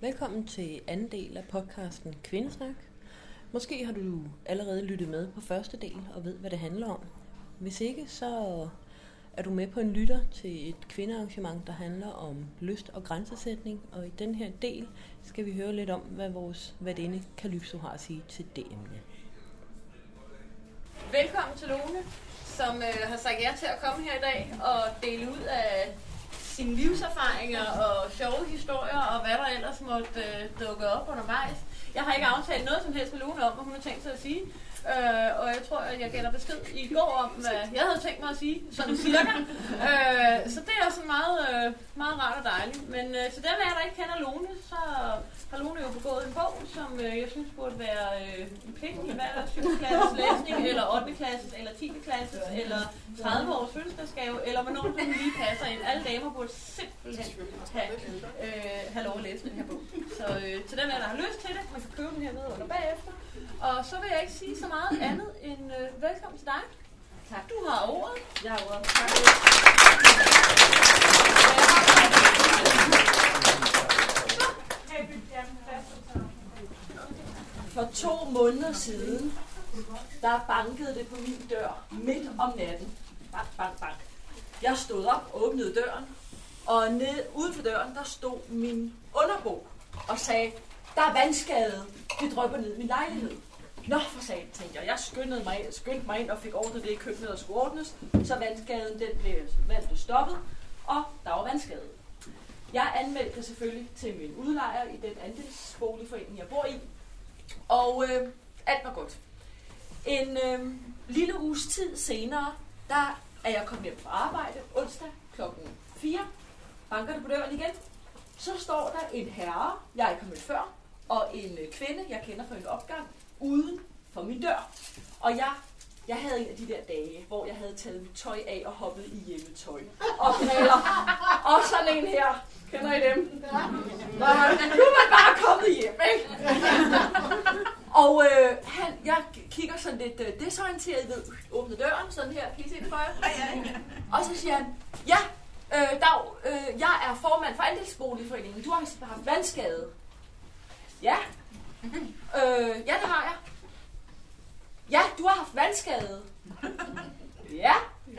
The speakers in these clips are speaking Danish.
Velkommen til anden del af podcasten Kvindesnak. Måske har du allerede lyttet med på første del og ved, hvad det handler om. Hvis ikke, så er du med på en lytter til et kvindearrangement, der handler om lyst og grænsesætning. Og i den her del skal vi høre lidt om, hvad vores værtinde Calypso har at sige til det emne. Velkommen til Lone, som øh, har sagt ja til at komme her i dag og dele ud af sine livserfaringer og sjove historier og hvad der ellers måtte øh, dukke op undervejs. Jeg har ikke aftalt noget som helst med Lone om, hvad hun har tænkt sig at sige. Øh, og jeg tror, at jeg gælder besked i går om, hvad jeg havde tænkt mig at sige, sådan cirka. øh, så det er også meget, øh, meget rart og dejligt. Men øh, til dem af jer, der ikke kender Lone, så har Lone jo begået en bog, som øh, jeg synes burde være øh, en pligt i hver 7. klasses læsning, eller 8. klasses, eller 10. klasses, eller 30 års fødselsdagsgave, eller hvornår den lige passer ind. Alle damer burde simpelthen have, øh, have lov at læse den her bog. Så øh, til dem af jer, der har lyst til det, man kan købe den her ved under bagefter. Og så vil jeg ikke sige så meget andet end øh, velkommen til dig. Tak. Du har ordet. Jeg har ordet. Tak. For to måneder siden, der bankede det på min dør midt om natten. Bang, bang, bang. Jeg stod op, åbnede døren, og ned, uden for døren, der stod min underbo og sagde, der er vandskade, det drøber ned i min lejlighed. Nå, for satan, tænkte jeg. Jeg skyndede mig, skyndte mig ind og fik ordnet det i køkkenet, og skulle ordnes, så vandskaden den blev, vand blev stoppet, og der var vandskade. Jeg anmeldte selvfølgelig til min udlejer i den andelsboligforening, jeg bor i, og øh, alt var godt. En øh, lille uges tid senere, der er jeg kommet hjem fra arbejde onsdag klokken 4. Banker det på døren igen. Så står der en herre, jeg ikke har mødt før, og en øh, kvinde, jeg kender fra en opgang, uden for min dør. Og jeg, jeg havde en af de der dage, hvor jeg havde taget mit tøj af og hoppet i hjemmetøj. Og briller. og sådan en her. Kender I dem? Nå, nu er man bare kommet hjem, ikke? og øh, han, jeg kigger sådan lidt øh, desorienteret ved, åbne døren, sådan her, kan I se det for jer? Og så siger han, ja, øh, Dag, øh, jeg er formand for andelsboligforeningen. Du har haft vandskade. Ja, Øh, ja, det har jeg. Ja, du har haft vandskade. Ja.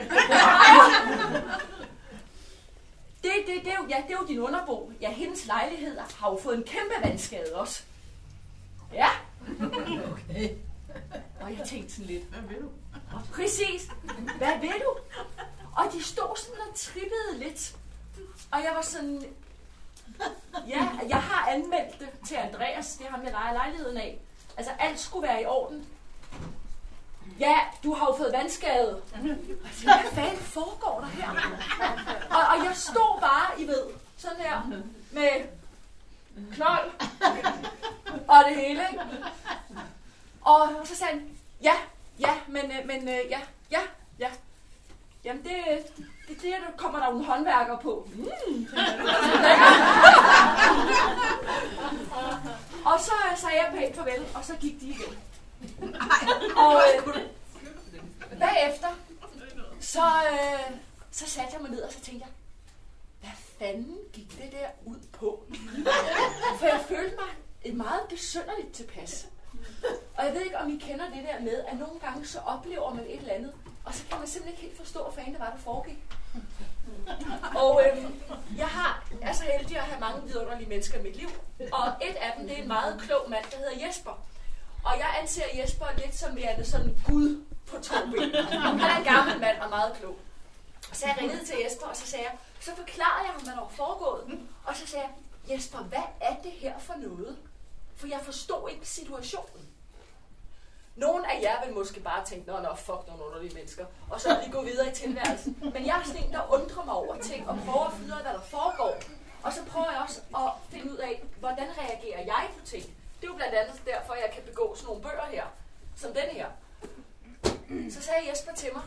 Det, det, det, er jo, ja, det er jo din underbo. Ja, hendes lejlighed har jo fået en kæmpe vandskade også. Ja. Okay. Og jeg tænkte sådan lidt. Hvad vil du? Præcis. Hvad vil du? Og de stod sådan og trippede lidt. Og jeg var sådan, Ja, jeg har anmeldt det til Andreas, det har ham, jeg leger lejligheden af. Altså, alt skulle være i orden. Ja, du har jo fået vandskade. Hvad fanden foregår der her? Og, og jeg stod bare, I ved, sådan her, med knold og det hele, ikke? Og så sagde han, ja, ja, men, øh, men øh, ja, ja, ja. Jamen, det, det, det der kommer der nogle en håndværker på. Mm. og så sagde jeg pænt farvel, og så gik de igen. og øh, bagefter, så, øh, så satte jeg mig ned, og så tænkte jeg, hvad fanden gik det der ud på? For jeg følte mig et meget besynderligt tilpas. Og jeg ved ikke, om I kender det der med, at nogle gange så oplever man et eller andet, og så kan man simpelthen ikke helt forstå, hvad fanden det var, der foregik. Og øhm, jeg har er så heldig at have mange vidunderlige mennesker i mit liv. Og et af dem, det er en meget klog mand, der hedder Jesper. Og jeg anser Jesper lidt som værende sådan Gud på to ben. Han er en gammel mand og meget klog. Så jeg ringede til Jesper, og så sagde jeg, så forklarede jeg ham, hvad der var foregået. Og så sagde jeg, Jesper, hvad er det her for noget? For jeg forstod ikke situationen. Nogle af jer vil måske bare tænke, nå, nå, fuck nogle underlige mennesker, og så vi gå videre i tilværelsen. Men jeg er sådan en, der undrer mig over ting, og prøver at finde ud af, hvad der foregår. Og så prøver jeg også at finde ud af, hvordan reagerer jeg på ting. Det er jo blandt andet derfor, jeg kan begå sådan nogle bøger her, som den her. Så sagde Jesper til mig,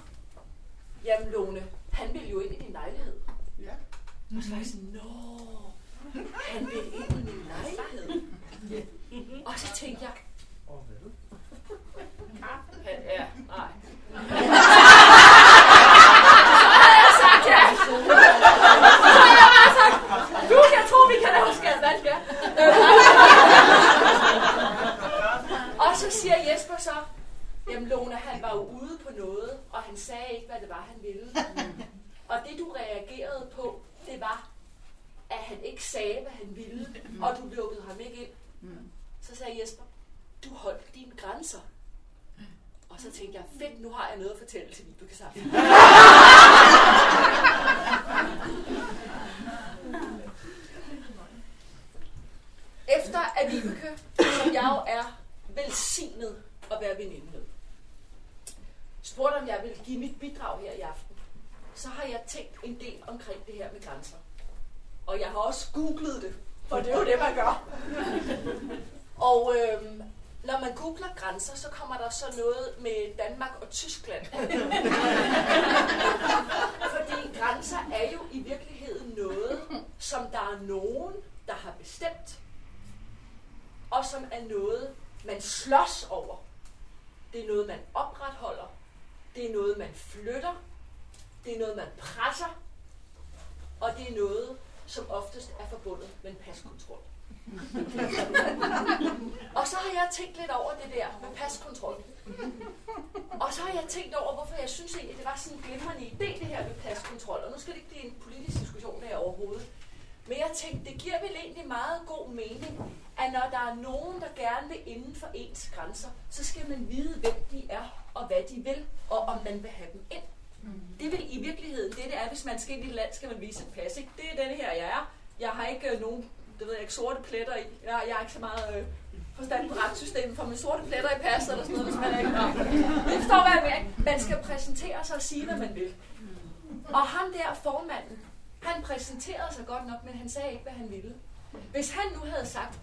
jamen Lone, han vil jo ind i din lejlighed. Ja. Og så var jeg sådan, nå, han vil ind i min lejlighed. Og så tænkte jeg? Ja, nej. Så havde du, jeg tror, vi kan lave skadvalg, ja. Og så siger Jesper så, jamen Lone, han var jo ude på noget, og han sagde ikke, hvad det var, han ville. Og det, du reagerede på, det var, at han ikke sagde, hvad han ville, og du lukkede ham ind. Så sagde Jesper, du holdt dine grænser. Og så tænkte jeg, fedt, nu har jeg noget at fortælle til Vibeke sammen. Efter at Vibeke, som jeg jo er velsignet at være veninde med, spurgte om jeg ville give mit bidrag her i aften, så har jeg tænkt en del omkring det her med grænser. Og jeg har også googlet det, for det er jo det, man gør. Og øhm, når man googler grænser, så kommer der så noget med Danmark og Tyskland. Fordi grænser er jo i virkeligheden noget, som der er nogen, der har bestemt, og som er noget, man slås over. Det er noget, man opretholder. Det er noget, man flytter. Det er noget, man presser. Og det er noget, som oftest er forbundet med en paskontrol. og så har jeg tænkt lidt over det der med paskontrol. Og så har jeg tænkt over, hvorfor jeg synes egentlig, det var sådan en glimrende idé, det her med paskontrol. Og nu skal det ikke blive en politisk diskussion her overhovedet. Men jeg tænkte, det giver vel egentlig meget god mening, at når der er nogen, der gerne vil inden for ens grænser, så skal man vide, hvem de er, og hvad de vil, og om man vil have dem ind. Det vil i virkeligheden, det det er, hvis man skal ind i et land, skal man vise et pas. Ikke? Det er den her, jeg er. Jeg har ikke øh, nogen, det ved jeg ikke, sorte pletter i. Jeg, jeg har ikke så meget øh, forstand på retssystemet, for med sorte pletter i passet eller sådan noget, hvis man er ikke Det forstår, hvad jeg mener. Man skal præsentere sig og sige, hvad man vil. Og ham der formanden, han præsenterede sig godt nok, men han sagde ikke, hvad han ville. Hvis han nu havde sagt,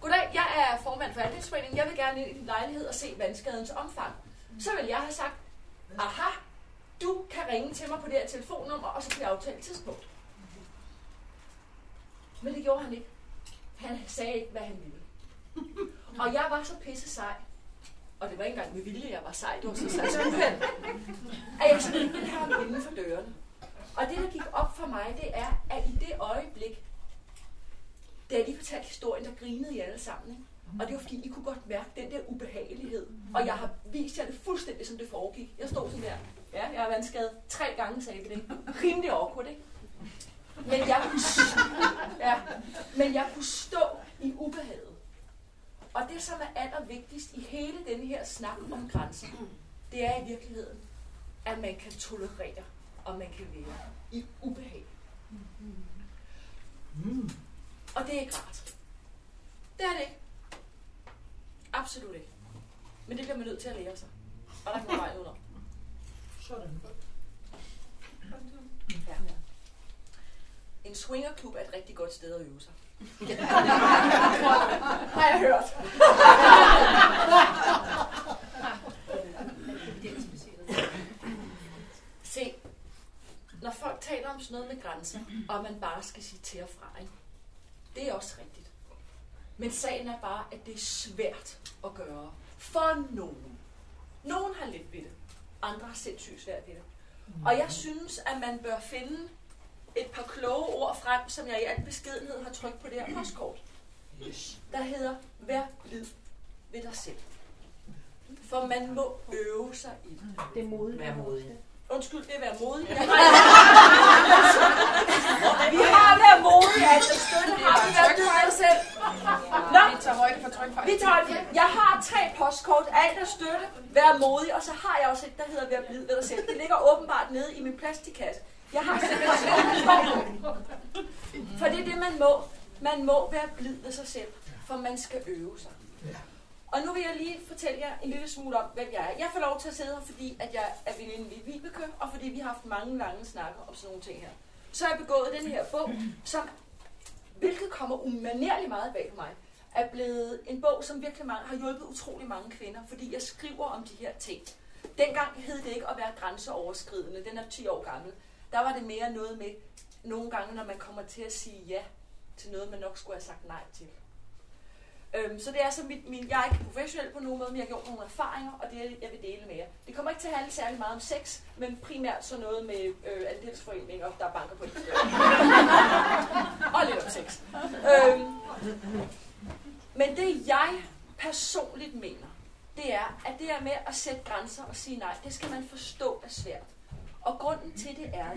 Goddag, jeg er formand for andelsforeningen, jeg vil gerne ind i din lejlighed og se vandskadens omfang. Så vil jeg have sagt, aha, du kan ringe til mig på det her telefonnummer, og så kan vi aftale et tidspunkt. Men det gjorde han ikke. Han sagde ikke, hvad han ville. Og jeg var så pisse sej, og det var ikke engang med vilje, jeg var sej, det var så sej, at jeg sådan ikke have ham inden for dørene. Og det, der gik op for mig, det er, at i det øjeblik, da jeg lige fortalte historien, der grinede I alle sammen. Ikke? Og det var fordi, I kunne godt mærke den der ubehagelighed. Og jeg har vist jer det fuldstændig, som det foregik. Jeg stod sådan der. Ja, jeg har vandskadet tre gange, sagde det. Rimelig awkward, ikke? Men jeg, kunne, ja, men jeg kunne stå i ubehaget. Og det, som er allervigtigst i hele denne her snak om grænser, det er i virkeligheden, at man kan tolerere, og man kan være i ubehag. Mm. Og det er ikke rart. Det er det ikke. Absolut ikke. Men det bliver man nødt til at lære sig. Og der kan man vej ud Sådan. Ja. En swingerklub er et rigtig godt sted at øve sig. Har jeg hørt. Se, når folk taler om sådan noget med grænser, og man bare skal sige til og fra, ikke? det er også rigtigt. Men sagen er bare, at det er svært at gøre for nogen. Nogen har lidt ved det, andre har sindssygt svært ved det. Og jeg synes, at man bør finde et par kloge ord frem, som jeg i al beskedenhed har trykt på det her postkort. Der hedder, vær blid ved dig selv. For man må øve sig i det. Det er modigt. Vær modig. Undskyld, det er være modig. Jeg har... vi har været modige, altså støtte har vi været ved os selv. Nå, Vi tager højde for trykfejl. vi tager det. Jeg har tre postkort. Alt er støtte, vær modig, og så har jeg også et, der hedder vær blid ved dig selv. Det ligger åbenbart nede i min plastikkasse. Jeg har For det er det, man må. Man må være blid ved sig selv, for man skal øve sig. Og nu vil jeg lige fortælle jer en lille smule om, hvem jeg er. Jeg får lov til at sidde her, fordi at jeg er veninde med Vibeke, og fordi vi har haft mange lange snakker om sådan nogle ting her. Så har jeg begået den her bog, som, hvilket kommer umanerligt meget bag mig, er blevet en bog, som virkelig mange, har hjulpet utrolig mange kvinder, fordi jeg skriver om de her ting. Dengang hed det ikke at være grænseoverskridende, den er 10 år gammel. Der var det mere noget med, nogle gange, når man kommer til at sige ja til noget, man nok skulle have sagt nej til. Øhm, så det er så mit, min, jeg er ikke professionel på nogen måde, men jeg har gjort nogle erfaringer, og det er, jeg vil dele med jer. Det kommer ikke til at handle særlig meget om sex, men primært så noget med øh, andelsforeninger, der banker på det. og lidt om sex. Øhm, men det jeg personligt mener, det er, at det er med at sætte grænser og sige nej, det skal man forstå er svært. Og grunden til det er,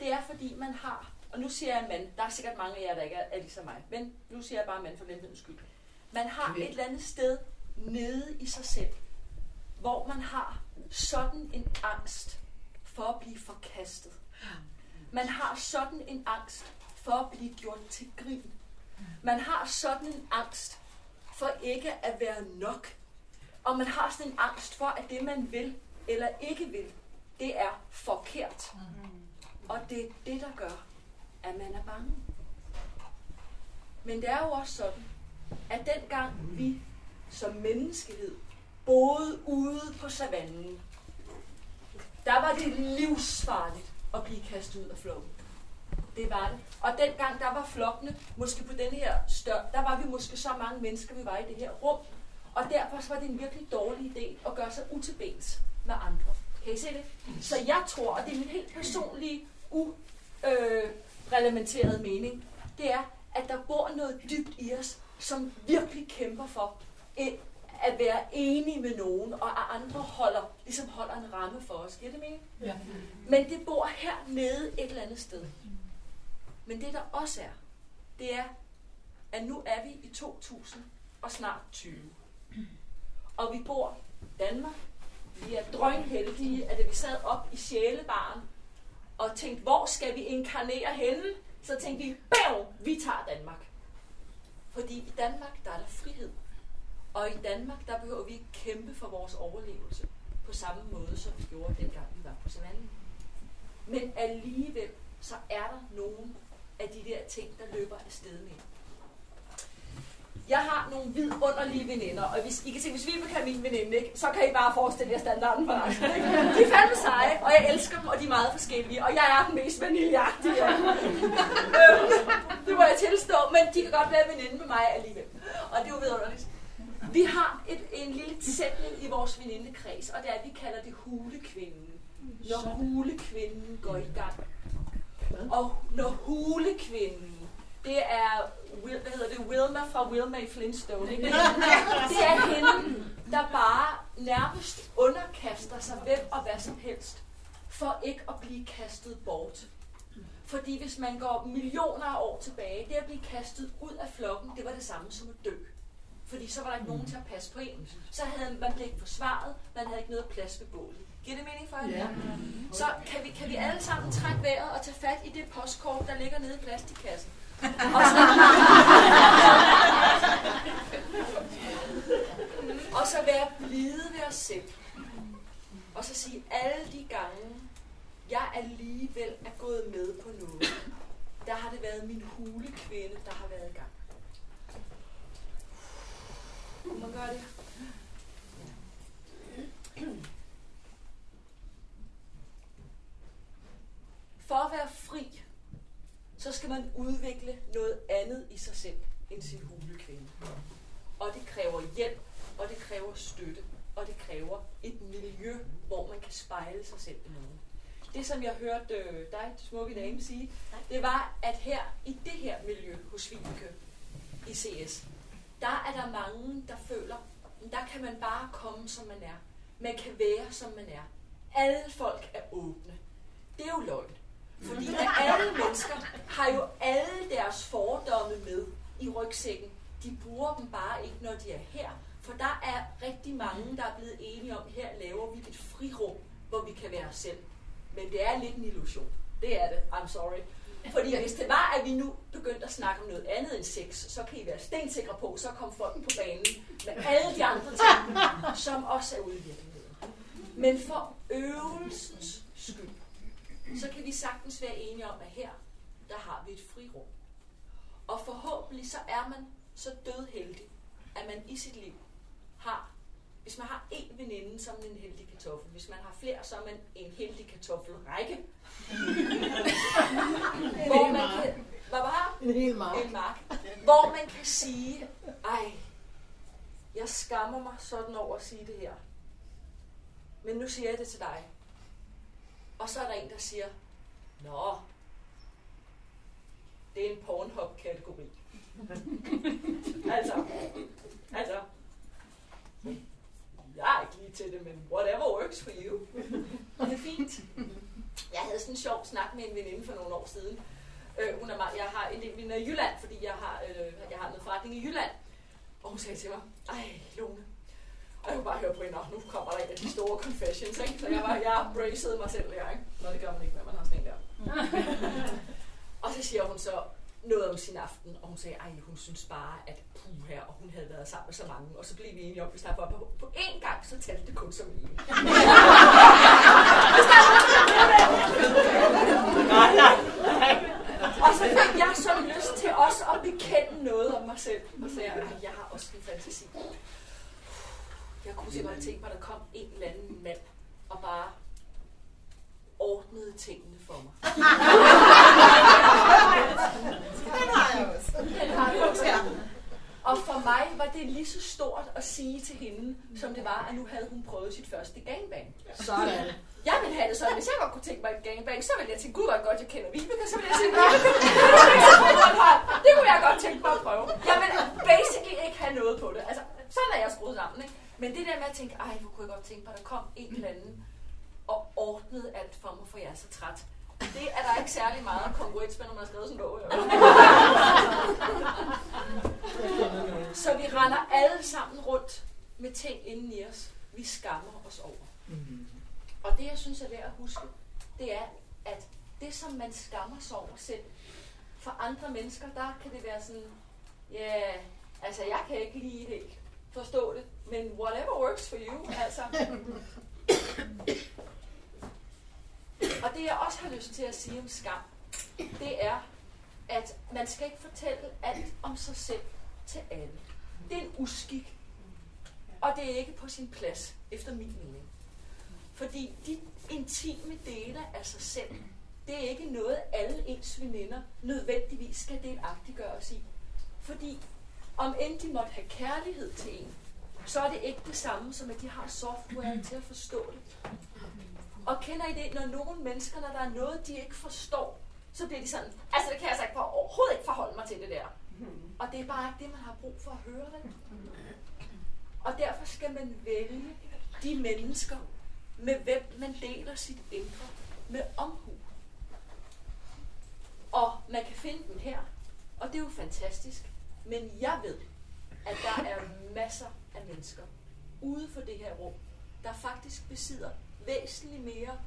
det er fordi man har, og nu siger jeg mand, der er sikkert mange af jer, der ikke er, er ligesom mig, men nu siger jeg bare mand for nemhedens skyld. Man har et eller andet sted nede i sig selv, hvor man har sådan en angst for at blive forkastet. Man har sådan en angst for at blive gjort til grin. Man har sådan en angst for ikke at være nok. Og man har sådan en angst for, at det man vil eller ikke vil, det er forkert. Og det er det, der gør, at man er bange. Men det er jo også sådan, at dengang vi som menneskehed boede ude på savannen, der var det livsfarligt at blive kastet ud af flokken. Det var det. Og dengang der var flokkene, måske på den her stør, der var vi måske så mange mennesker, vi var i det her rum. Og derfor var det en virkelig dårlig idé at gøre sig utilbens med andre. Kan I se det? Så jeg tror, og det er min helt personlige, urelementerede øh, mening, det er, at der bor noget dybt i os, som virkelig kæmper for at være enige med nogen, og at andre holder, ligesom holder en ramme for os. Giver det mening? Ja. Men det bor hernede et eller andet sted. Men det der også er, det er, at nu er vi i 2000 og snart 20. Og vi bor Danmark. Vi er drønheldige, at vi sad op i sjælebaren og tænkte, hvor skal vi inkarnere henne? Så tænkte vi, bæv, vi tager Danmark. Fordi i Danmark, der er der frihed. Og i Danmark, der behøver vi ikke kæmpe for vores overlevelse på samme måde, som vi gjorde dengang vi var på savannen. Men alligevel, så er der nogen af de der ting, der løber afsted med. Jeg har nogle vidunderlige veninder, og hvis I kan se, hvis Vibeke er min veninde, ikke, så kan I bare forestille jer standarden for resten. Ikke? De er fandme seje, og jeg elsker dem, og de er meget forskellige, og jeg er den mest vaniljeagtige. Øhm, det må jeg tilstå, men de kan godt være veninde med mig alligevel. Og det er jo vidunderligt. Vi har et, en lille sætning i vores venindekreds, og det er, at vi kalder det hulekvinden. Når hulekvinden går i gang. Og når hulekvinden, det er, hvad hedder det, Wilma fra Wilma i Flintstone, ikke? Det er hende, der bare nærmest underkaster sig hvem og hvad som helst, for ikke at blive kastet bort. Fordi hvis man går millioner af år tilbage, det at blive kastet ud af flokken, det var det samme som at dø fordi så var der ikke nogen til at passe på en. Så havde man ikke forsvaret, man havde ikke noget plads ved bålet. Giver det mening for jer? Ja. Så kan vi, kan vi alle sammen trække vejret og tage fat i det postkort, der ligger nede i plastikkassen? Og så, og så være blide ved os selv. Og så sige, alle de gange, jeg alligevel er gået med på noget, der har det været min hulekvinde, der har været i gang. Kunne man gøre det? For at være så skal man udvikle noget andet i sig selv end sin hulekvinde. Og det kræver hjælp, og det kræver støtte, og det kræver et miljø, hvor man kan spejle sig selv i noget. Det, som jeg hørte øh, dig, smukke dame, sige, det var, at her i det her miljø hos Vibeke i CS, der er der mange, der føler, at der kan man bare komme, som man er. Man kan være, som man er. Alle folk er åbne. Det er jo løgn. Fordi alle mennesker har jo alle deres fordomme med i rygsækken. De bruger dem bare ikke, når de er her. For der er rigtig mange, der er blevet enige om, her laver vi et frirum, hvor vi kan være os selv. Men det er lidt en illusion. Det er det. I'm sorry. Fordi hvis det var, at vi nu begyndte at snakke om noget andet end sex, så kan I være stensikre på, så kom folk på banen med alle de andre ting, som også er ude i virkeligheden. Men for øvelsens skyld, så kan vi sagtens være enige om, at her, der har vi et frirum. Og forhåbentlig så er man så dødheldig, at man i sit liv har hvis man har en veninde, man en heldig kartoffel. Hvis man har flere, så er man en heldig kartoffelrække. hvor man kan, hvad var En hel mark. En mark. Hvor man kan sige, ej, jeg skammer mig sådan over at sige det her. Men nu siger jeg det til dig. Og så er der en, der siger, Nå, det er en Pornhub-kategori. altså, altså, jeg er ikke lige til det, men whatever works for you. det er fint. Jeg havde sådan en sjov snak med en veninde for nogle år siden, Øh, hun er meget, jeg har en del venner i Jylland, fordi jeg har, øh, jeg har noget forretning i Jylland. Og hun sagde til mig, ej Lone, og jeg kunne bare høre på hende, og nu kommer der en af de store confessions, ikke? Så jeg var, jeg bracede mig selv der, ikke? Nå, det gør man ikke, når man har sådan en der. og så siger hun så noget om sin aften, og hun sagde, ej, hun synes bare, at puh her, og hun havde været sammen med så mange, og så blev vi enige om, hvis der var på, på én gang, så talte det kun som en. nej, nej, nej. Og så fik jeg så lyst til også at bekende noget om mig selv. Og så jeg, jeg har også en fantasi. Jeg kunne simpelthen tænke mig, at der kom en eller anden mand og bare ordnede tingene for mig. Den har jeg også. Den har jeg også. Og for mig var det lige så stort at sige til hende, som det var, at nu havde hun prøvet sit første gangbang. Sådan. Jeg ville have det sådan, hvis jeg godt kunne tænke mig et gangbang, så ville jeg tænke, gud hvor godt, jeg kender Vibeke, så ville jeg tænke, det kunne jeg godt tænke mig at prøve. Jeg vil basically ikke have noget på det. Altså, sådan er jeg skruet sammen, ikke? Men det der med at tænke, ej, hvor kunne jeg godt tænke på, at der kom en eller anden og ordnede alt for mig, for jeg er så træt. Det er der ikke særlig meget kongruens med, når man har skrevet sådan en bog. Så vi render alle sammen rundt med ting inden i os, vi skammer os over. Og det, jeg synes er værd at huske, det er, at det, som man skammer sig over selv, for andre mennesker, der kan det være sådan, ja, yeah, altså jeg kan ikke lige det forstå det, men whatever works for you, altså. Og det, jeg også har lyst til at sige om skam, det er, at man skal ikke fortælle alt om sig selv til alle. Det er en uskik, og det er ikke på sin plads, efter min mening. Fordi de intime dele af sig selv, det er ikke noget, alle ens veninder nødvendigvis skal delagtiggøres i. Fordi om end de måtte have kærlighed til en, så er det ikke det samme, som at de har software til at forstå det. Og kender I det, når nogle mennesker, når der er noget, de ikke forstår, så bliver de sådan, altså det kan jeg altså ikke for, overhovedet ikke forholde mig til det der. Og det er bare ikke det, man har brug for at høre det. Og derfor skal man vælge de mennesker, med hvem man deler sit indre med omhu. Og man kan finde dem her, og det er jo fantastisk. Men jeg ved, at der er masser af mennesker ude for det her rum, der faktisk besidder væsentligt mere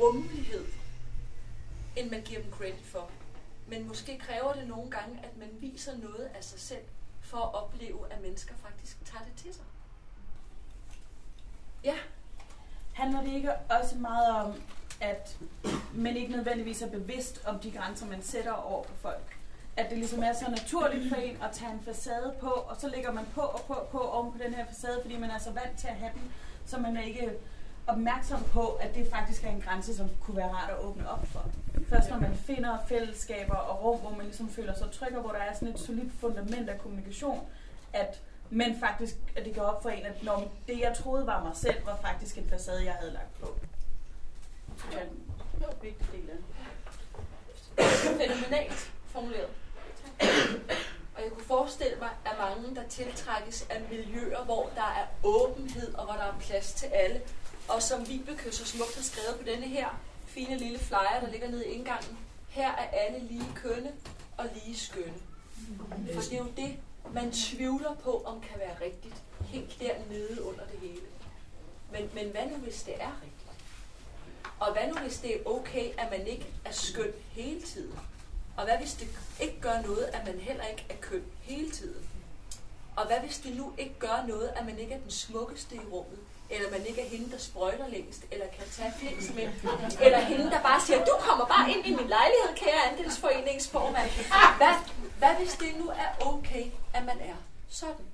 rummelighed, end man giver dem credit for. Men måske kræver det nogle gange, at man viser noget af sig selv, for at opleve, at mennesker faktisk tager det til sig. Ja, Handler det ikke også meget om, at man ikke nødvendigvis er bevidst om de grænser, man sætter over for folk? At det ligesom er så naturligt for en at tage en facade på, og så lægger man på og på og på oven på den her facade, fordi man er så vant til at have den, så man er ikke opmærksom på, at det faktisk er en grænse, som kunne være rart at åbne op for. Først når man finder fællesskaber og rum, hvor man ligesom føler sig tryg, og hvor der er sådan et solidt fundament af kommunikation, at men faktisk, at det går op for en, at når det, jeg troede var mig selv, var faktisk en facade, jeg havde lagt på. Det er en vigtig del af det. fænomenalt formuleret. Og jeg kunne forestille mig, at mange, der tiltrækkes af miljøer, hvor der er åbenhed og hvor der er plads til alle, og som Vibeke så smukt har skrevet på denne her fine lille flyer, der ligger nede i indgangen. Her er alle lige kønne og lige skønne. For det er jo det, man tvivler på, om kan være rigtigt. Helt dernede under det hele. Men, men hvad nu, hvis det er rigtigt? Og hvad nu, hvis det er okay, at man ikke er skøn hele tiden? Og hvad hvis det ikke gør noget, at man heller ikke er køn hele tiden? Og hvad hvis det nu ikke gør noget, at man ikke er den smukkeste i rummet? Eller man ikke er hende, der sprøjter længst, eller kan tage flest med. Eller hende, der bare siger, du kommer bare ind i min lejlighed, kære andelsforeningsformand. Hvad, hvad hvis det nu er okay, at man er sådan?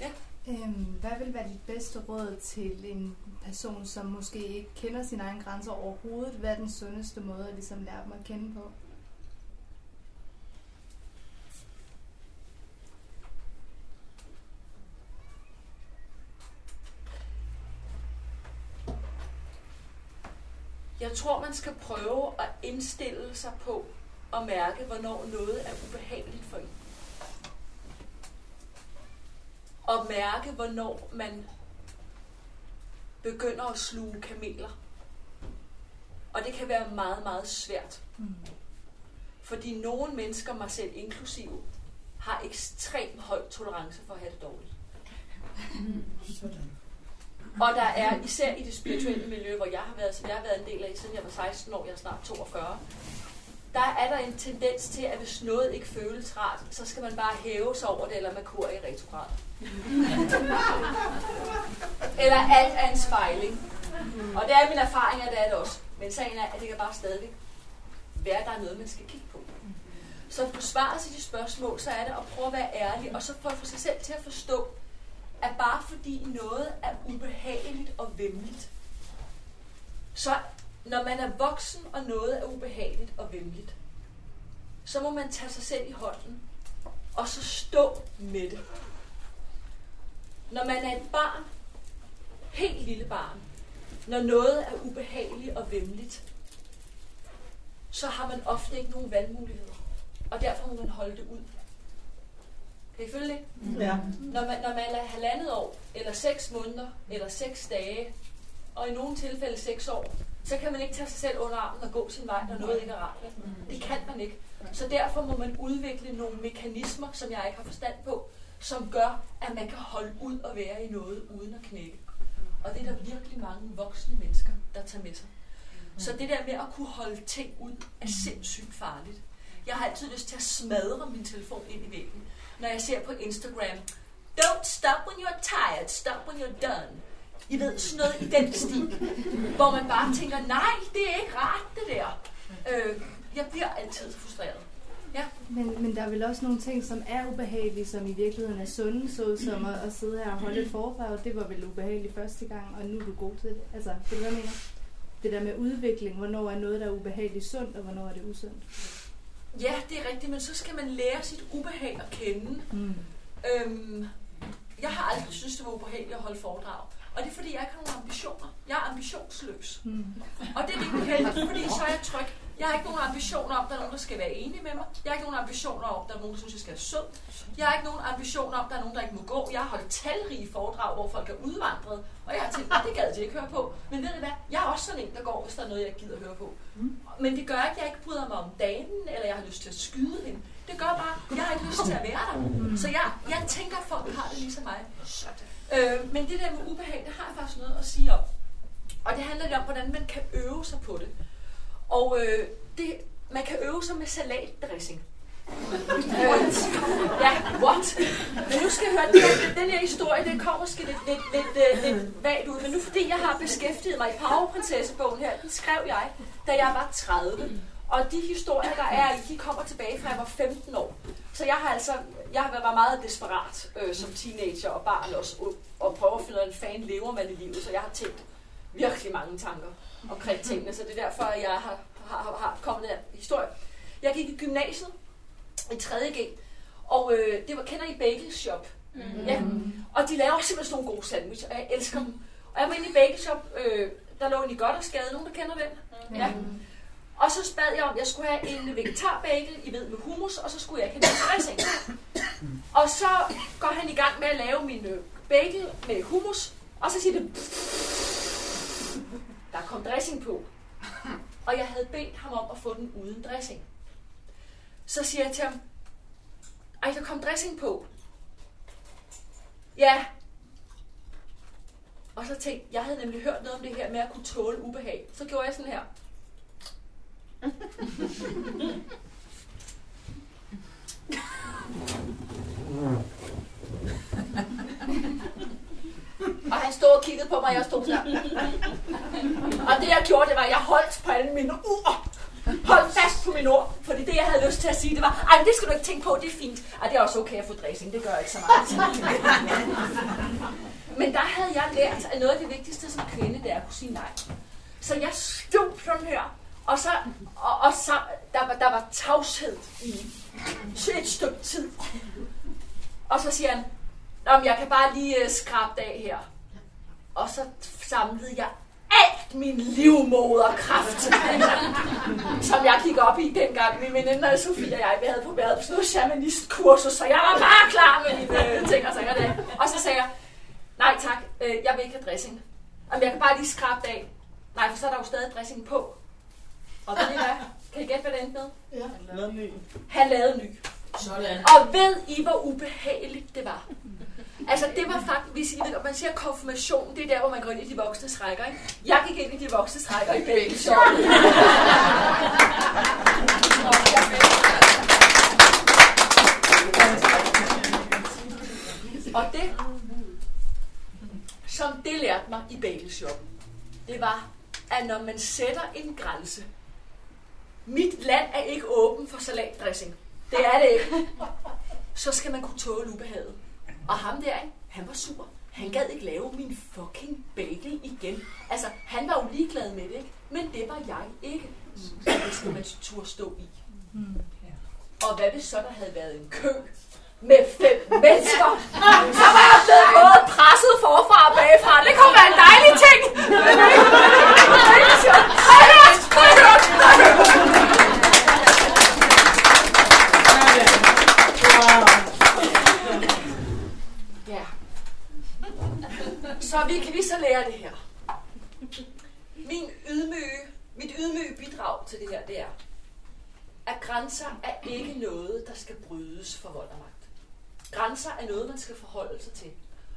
Ja. Øhm, hvad vil være dit bedste råd til en person, som måske ikke kender sine egne grænser overhovedet? Hvad er den sundeste måde at ligesom lære dem at kende på? Jeg tror, man skal prøve at indstille sig på at mærke, hvornår noget er ubehageligt for en. Og mærke, hvornår man begynder at sluge kameler. Og det kan være meget, meget svært. Fordi nogle mennesker, mig selv inklusive, har ekstremt høj tolerance for at have det dårligt. Sådan. Og der er især i det spirituelle miljø, hvor jeg har været, som jeg har været en del af, siden jeg var 16 år, jeg er snart 42, der er der en tendens til, at hvis noget ikke føles rart, så skal man bare hæve sig over det, eller man kur i retrograd eller alt er en spejling. Og det er min erfaring, at det er det også. Men sagen er, at det kan bare stadigvæk være, at der er noget, man skal kigge på. Så på svaret til de spørgsmål, så er det at prøve at være ærlig, og så prøve at få sig selv til at forstå, at bare fordi noget er ubehageligt og vemmeligt, så når man er voksen, og noget er ubehageligt og vemmeligt, så må man tage sig selv i hånden, og så stå med det. Når man er et barn, helt lille barn, når noget er ubehageligt og vemmeligt, så har man ofte ikke nogen valgmuligheder. Og derfor må man holde det ud. Kan I følge det? Ja. Når man, når man er halvandet år, eller seks måneder, eller seks dage, og i nogle tilfælde seks år, så kan man ikke tage sig selv under armen og gå sin vej, når noget ikke er rart. vel? Det kan man ikke. Så derfor må man udvikle nogle mekanismer, som jeg ikke har forstand på, som gør, at man kan holde ud og være i noget uden at knække. Og det er der virkelig mange voksne mennesker, der tager med sig. Så det der med at kunne holde ting ud, er sindssygt farligt. Jeg har altid lyst til at smadre min telefon ind i væggen, når jeg ser på Instagram. Don't stop when you're tired, stop when you're done. I ved, sådan noget i den stil, hvor man bare tænker, nej, det er ikke rart, det der. Øh, jeg bliver altid frustreret. Ja. Men, men der er vel også nogle ting, som er ubehagelige, som i virkeligheden er sunde, såsom at, at sidde her og holde et foredrag. Det var vel ubehageligt første gang, og nu er du god til det. Altså, det er hvad jeg mener. Det der med udvikling, hvornår er noget, der er ubehageligt sundt, og hvornår er det usundt. ja, det er rigtigt, men så skal man lære sit ubehag at kende. Mm. Øhm, jeg har aldrig syntes, det var ubehageligt at holde foredrag. Og det er fordi, jeg ikke har nogen ambitioner. Jeg er ambitionsløs. Mm. Og det er rigtig heldigt, fordi så er jeg tryg. Jeg har ikke nogen ambitioner om, at der er nogen, der skal være enige med mig. Jeg har ikke nogen ambitioner om, at der er nogen, der synes, jeg skal være sød. Jeg har ikke nogen ambitioner om, at der er nogen, der ikke må gå. Jeg har holdt talrige foredrag, hvor folk er udvandret. Og jeg har tænkt, "Nå, det gad de ikke høre på. Men ved I hvad? Jeg er også sådan en, der går, hvis der er noget, jeg gider høre på. Men det gør ikke, at jeg ikke bryder mig om damen, eller jeg har lyst til at skyde hende. Det gør bare, at jeg har ikke lyst til at være der. Så jeg, jeg tænker, at folk har det ligesom mig. Øh, men det der med ubehag, det har jeg faktisk noget at sige om. Og det handler lidt om, hvordan man kan øve sig på det. Og øh, det, man kan øve sig med salatdressing. øh, ja, what? Men nu skal jeg høre, den her, den her historie, det kommer måske lidt, lidt, lidt, lidt, lidt vagt ud. Men nu fordi jeg har beskæftiget mig i Powerprinsessebogen her, den skrev jeg, da jeg var 30. Og de historier, der er i, de kommer tilbage fra jeg var 15 år. Så jeg har altså, jeg har været meget desperat øh, som teenager og barn også, og, og prøve at finde ud af, en fan lever man i livet. Så jeg har tænkt virkelig mange tanker omkring tingene, så det er derfor, at jeg har, har, har, kommet her historie. Jeg gik i gymnasiet i 3.G, og øh, det var, kender I Bagel Shop? Mm. Ja, og de laver simpelthen sådan nogle gode sandwich, og jeg elsker dem. Og jeg var inde i Bagel Shop, øh, der lå en i godt og skade, nogen der kender den? Ja. Og så bad jeg om, at jeg skulle have en vegetarbagel, I ved, med hummus, og så skulle jeg ikke have dressing. Og så går han i gang med at lave min øh, bagel med hummus, og så siger det, der kom dressing på. Og jeg havde bedt ham om at få den uden dressing. Så siger jeg til ham, ej, der kom dressing på. Ja. Og så tænkte jeg, havde nemlig hørt noget om det her med at kunne tåle ubehag. Så gjorde jeg sådan her. Og han stod og kiggede på mig, og jeg stod der. Og det jeg gjorde, det var, at jeg holdt på alle mine ord. Hold fast på mine ord. Fordi det, jeg havde lyst til at sige, det var, ej, det skal du ikke tænke på, det er fint. Og det er også okay at få dressing, det gør ikke så meget. Men der havde jeg lært, at noget af det vigtigste som kvinde, det er at kunne sige nej. Så jeg stod sådan her, og så, og, og så der, var, der var tavshed i et stykke tid. Og så siger han, Nå, men jeg kan bare lige uh, skrabe det af her. Og så samlede jeg alt min livmoderkraft, som jeg gik op i dengang. Min veninde Sofie og jeg, vi havde på været på sådan noget shamanistkursus, så jeg var bare klar med mine uh, ting og sager der. Og så sagde jeg, nej tak, øh, jeg vil ikke have dressing. Jamen, jeg kan bare lige skrabe det af. Nej, for så er der jo stadig dressing på. Og ved I hvad? Kan I gætte, hvad det endte med? Ja. Lad ny. Han lavede ny. Sådan. Og ved I, hvor ubehageligt det var? Altså, det var faktisk, hvis I ved, man siger konfirmation, det er der, hvor man går ind i de voksne rækker, ikke? Jeg gik ind i de voksne rækker i sjov. Og det, som det lærte mig i bagelshoppen, det var, at når man sætter en grænse, mit land er ikke åben for salatdressing. Det er det ikke. Så skal man kunne tåle ubehaget. Og ham der, ikke? han var sur. Han gad ikke lave min fucking bagel igen. Altså, han var jo ligeglad med det, ikke? Men det var jeg ikke. Så det skal man turde stå i. Og hvad hvis så der havde været en kø med fem mennesker, så var jeg blevet både presset forfra og bagfra. Det kunne være en dejlig ting. Har I hørt? Har I hørt? Har I hørt? Ja. Så vi kan vi så lære det her. Min ydmyge, mit ydmyge bidrag til det her, det er, at grænser er ikke noget, der skal brydes for vold og magt. Grænser er noget, man skal forholde sig til.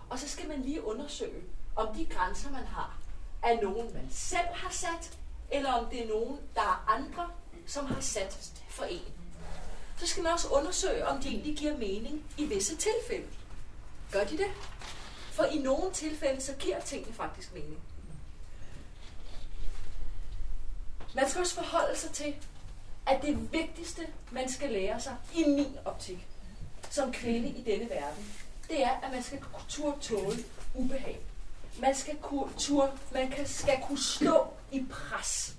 Og så skal man lige undersøge, om de grænser, man har, er nogen, man selv har sat, eller om det er nogen, der er andre, som har sat for en. Så skal man også undersøge, om de egentlig giver mening i visse tilfælde. Gør de det? For i nogle tilfælde, så giver tingene faktisk mening. Man skal også forholde sig til, at det vigtigste, man skal lære sig, i min optik, som kvinde i denne verden, det er, at man skal turde tåle ubehag. Man skal kunne, turde, man kan, skal kunne stå i pres.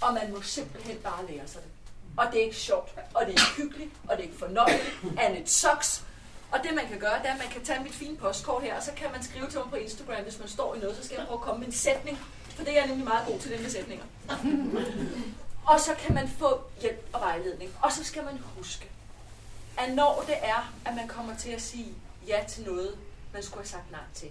Og man må simpelthen bare lære sig det. Og det er ikke sjovt, og det er ikke hyggeligt, og det er ikke fornøjeligt, and it sucks. Og det man kan gøre, det er, at man kan tage mit fine postkort her, og så kan man skrive til mig på Instagram, hvis man står i noget, så skal jeg prøve at komme med en sætning. For det er jeg nemlig meget god til, det med sætninger. Og så kan man få hjælp og vejledning. Og så skal man huske, at når det er, at man kommer til at sige ja til noget, man skulle have sagt nej til.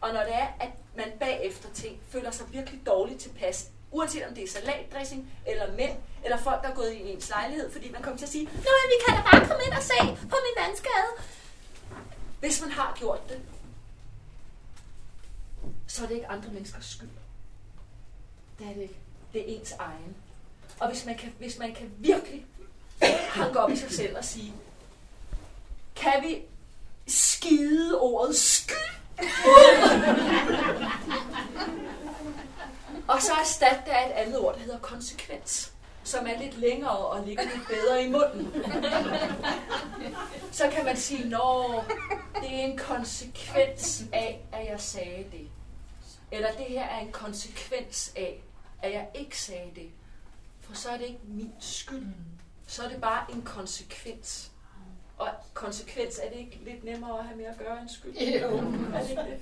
Og når det er, at man bagefter ting føler sig virkelig dårligt tilpas, uanset om det er salatdressing, eller mænd, eller folk, der er gået i ens lejlighed, fordi man kommer til at sige, Nå, men vi kan da bare komme ind og se på min vandskade. Hvis man har gjort det, så er det ikke andre menneskers skyld. Det er det ikke. Det er ens egen. Og hvis man kan, hvis man kan virkelig hanke op i sig selv og sige, kan vi skide ordet skyld og så erstatte det af et andet ord, der hedder konsekvens, som er lidt længere og ligger lidt bedre i munden. Så kan man sige, nå, det er en konsekvens af, at jeg sagde det. Eller det her er en konsekvens af, at jeg ikke sagde det. For så er det ikke min skyld. Så er det bare en konsekvens. Og konsekvens, er det ikke lidt nemmere at have med at gøre end skyld? Jo. Er det ikke det?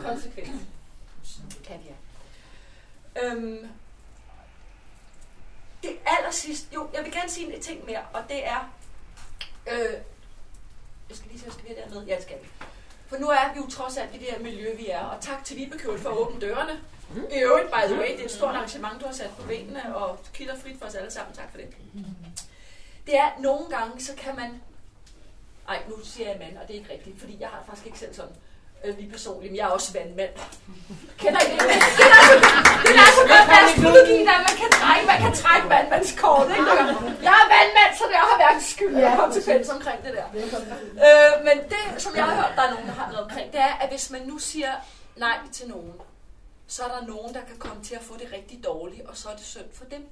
Konsekvens. Kaviar. Øhm, det aller sidste, jo, jeg vil gerne sige en ting mere, og det er, øh, jeg skal lige se, skal vi have dernede? Ja, det skal vi. For nu er vi jo trods alt i det her miljø, vi er, og tak til Vibekøl for at åbne dørene. I øvrigt, by the way, det er et stort arrangement, du har sat på benene, og kilder frit for os alle sammen. Tak for det. Det er, nogle gange, så kan man... Ej, nu siger jeg mand, og det er ikke rigtigt, fordi jeg har faktisk ikke selv sådan øh, lige personligt, men jeg er også vandmand. Kender I det? Det er altså, det er altså godt astrologi, der man kan trække, man kan trække vandmandskort, ikke? Jeg er vandmand, så det har hverken skyld eller konsekvens omkring det der. Øh, men det, som jeg har hørt, der er nogen, der har noget omkring, det er, at hvis man nu siger nej til nogen, så er der nogen, der kan komme til at få det rigtig dårligt, og så er det synd for dem.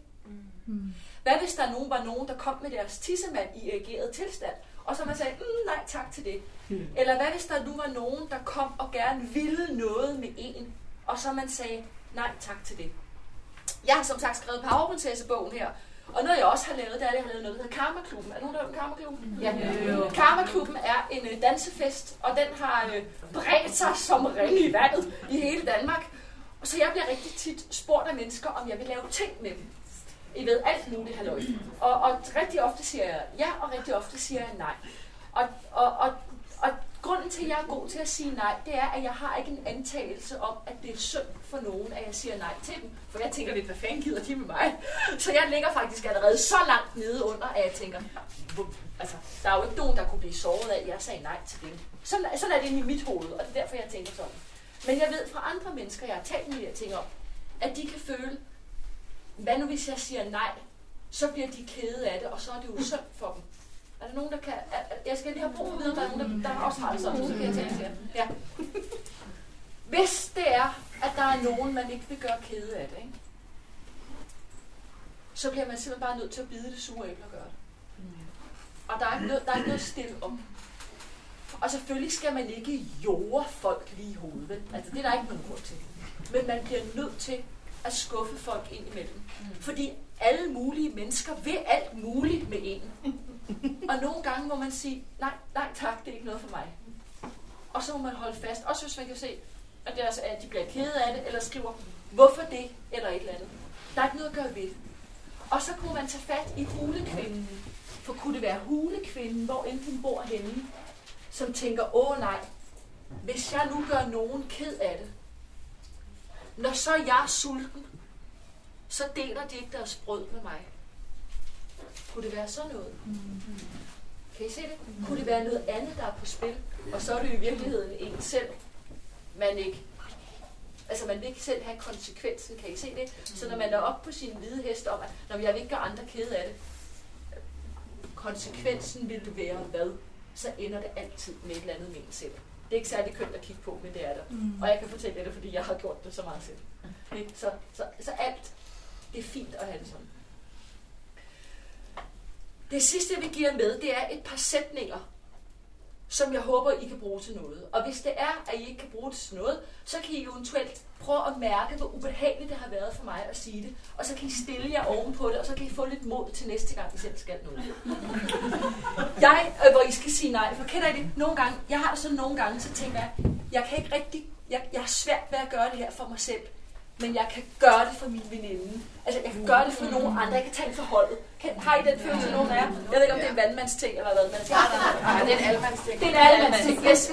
Hvad hvis der nogen var nogen, der kom med deres tissemand i erigeret tilstand, og så man sagde, mm, nej tak til det. Eller hvad hvis der nu var nogen, der kom og gerne ville noget med en, og så man sagde, nej tak til det. Jeg har som sagt skrevet Powerprinsesse-bogen her, og noget jeg også har lavet, det er, at jeg har lavet noget, der hedder Karma-klubben. Er nogen, der har hørt om Karma-klubben? Ja. Karma-klubben er en øh, dansefest, og den har øh, bredt sig som ringe i vandet i hele Danmark. Og så jeg bliver rigtig tit spurgt af mennesker, om jeg vil lave ting med dem. I ved alt muligt, halløj. Og, og rigtig ofte siger jeg ja, og rigtig ofte siger jeg nej. Og, og, og, og grunden til, at jeg er god til at sige nej, det er, at jeg har ikke en antagelse om, at det er synd for nogen, at jeg siger nej til dem. For jeg tænker lidt, hvad fanden gider de med mig? Så jeg ligger faktisk allerede så langt nede under, at jeg tænker, altså, der er jo ikke nogen, der kunne blive såret af, at jeg sagde nej til dem. Sådan, sådan er det inde i mit hoved, og det er derfor, jeg tænker sådan. Men jeg ved fra andre mennesker, jeg har talt med de her ting om, at de kan føle, hvad nu hvis jeg siger nej, så bliver de kede af det, og så er det jo synd for dem. Er der nogen, der kan... Er, jeg skal lige have brug for at vide, der er nogen, der, der også har det sådan, så kan jeg tale til jer. Ja. Hvis det er, at der er nogen, man ikke vil gøre kede af det, ikke? så bliver man simpelthen bare nødt til at bide det sure æble og gøre det. Og der er ikke noget, der er ikke noget stille om. Og selvfølgelig skal man ikke jorde folk lige i hovedet. vel? Altså, det er der ikke nogen grund til. Men man bliver nødt til at skuffe folk ind imellem. Fordi alle mulige mennesker vil alt muligt med en. Og nogle gange må man sige, nej, nej tak, det er ikke noget for mig. Og så må man holde fast. Også hvis man kan se, at, det er, altså, at de bliver kede af det, eller skriver, hvorfor det, eller et eller andet. Der er ikke noget at gøre ved det. Og så kunne man tage fat i hulekvinden. For kunne det være hulekvinden, hvor end hun bor henne, som tænker, åh nej, hvis jeg nu gør nogen ked af det, når så jeg er sulten, så deler de ikke deres brød med mig. Kunne det være sådan noget? Kan I se det? Kunne det være noget andet, der er på spil? Og så er det i virkeligheden en selv, man ikke Altså man vil ikke selv have konsekvensen, kan I se det? Så når man er oppe på sin hvide hest om, at når jeg vil ikke gøre andre kede af det, konsekvensen vil være hvad? Så ender det altid med et eller andet med en selv. Det er ikke særlig kønt at kigge på, men det er der. Mm. Og jeg kan fortælle det, fordi jeg har gjort det så meget selv. Ikke? Så, så, så alt, det er fint at have det sådan. Det sidste, jeg vil give jer med, det er et par sætninger, som jeg håber, I kan bruge til noget. Og hvis det er, at I ikke kan bruge det til noget, så kan I eventuelt prøve at mærke, hvor ubehageligt det har været for mig at sige det. Og så kan I stille jer ovenpå det, og så kan I få lidt mod til næste gang, I selv skal noget. Jeg, øh, hvor I skal sige nej, for kender I det? Nogle gange, jeg har sådan nogle gange, så tænker jeg, jeg kan ikke rigtig, jeg, jeg har svært ved at gøre det her for mig selv men jeg kan gøre det for min veninde. Altså, jeg kan gøre det for nogen andre. Jeg kan tage det for holdet. Har I den følelse, nogen af jer? Jeg ved ikke, om det er en vandmandsting eller hvad. Men Nej, det er en almandsting. det er en almandsting. Yes.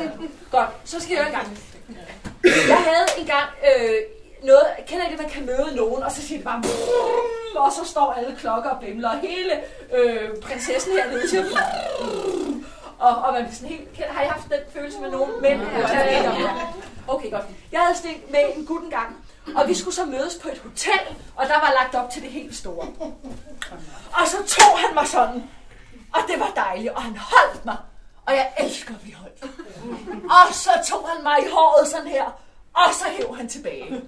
Godt, så skal jeg en gang. Jeg havde engang øh, noget, kender I det, man kan møde nogen, og så siger det bare, "Brrrr", og så står alle klokker og bimler, og hele øh, prinsessen hernede siger, "Brrrr", og, og man bliver sådan helt, kender, har I haft den følelse med nogen mænd? Ja. Okay, godt. Jeg havde stillet med en gut en gang, og vi skulle så mødes på et hotel, og der var lagt op til det helt store. Og så tog han mig sådan, og det var dejligt, og han holdt mig, og jeg elsker, at vi holdt. Og så tog han mig i håret sådan her, og så hæv han tilbage.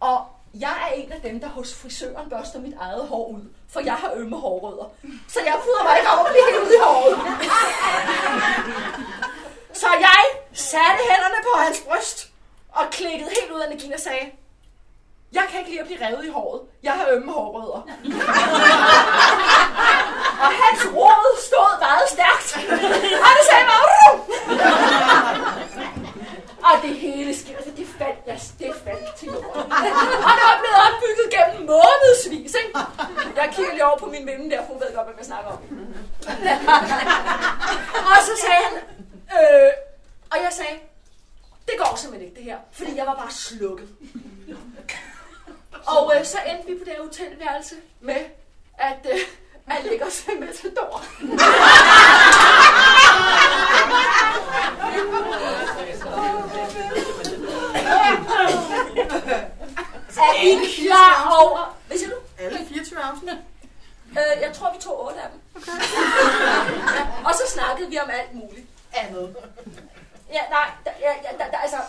Og jeg er en af dem, der hos frisøren børster mit eget hår ud, for jeg har ømme hårrødder. Så jeg bryder mig ikke om at blive hævet i håret. Så jeg satte hænderne på hans bryst, og klikkede helt ud af energien og sagde, jeg kan ikke lide at blive revet i håret. Jeg har ømme hårrødder. og hans råd stod meget stærkt. Og det sagde "Ru!" Og det hele sker, så det faldt, jeg, det faldt til jorden. og det var blevet opbygget gennem månedsvis, ikke? Jeg kigger lige over på min veninde der, for hun ved godt, hvad jeg snakker om. og så sagde han, øh, og jeg sagde, det går simpelthen ikke det her, fordi jeg var bare slukket. Og øh, så endte vi på det her hotelværelse med, at øh, at lægge os med Matador. er I klar over... Hvad siger du? Alle 24 afsnit. Øh, jeg tror, vi tog otte af dem. Okay. ja, og så snakkede vi om alt muligt. Andet. Ja, nej, der, ja, ja, der, der, altså,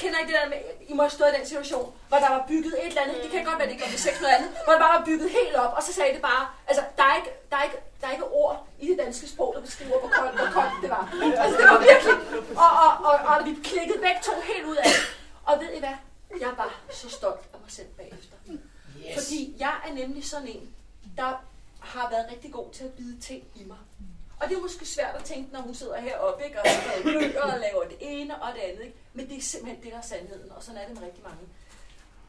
kender I det der med, I må have stået i den situation, hvor der var bygget et eller andet, det kan godt være, det ikke var sex noget andet, hvor det bare var bygget helt op, og så sagde det bare, altså, der er ikke, der er ikke, der er ikke ord i det danske sprog, der beskriver, hvor koldt, hvor koldt det var. Altså, det var virkelig, og, og, og, og vi klikkede begge to helt ud af det. Og ved I hvad? Jeg var så stolt af mig selv bagefter. Yes. Fordi jeg er nemlig sådan en, der har været rigtig god til at bide ting i mig. Og det er måske svært at tænke, når hun sidder heroppe ikke, og skriver bøger og laver det ene og det andet. Ikke? Men det er simpelthen det, der er sandheden, og sådan er det med rigtig mange.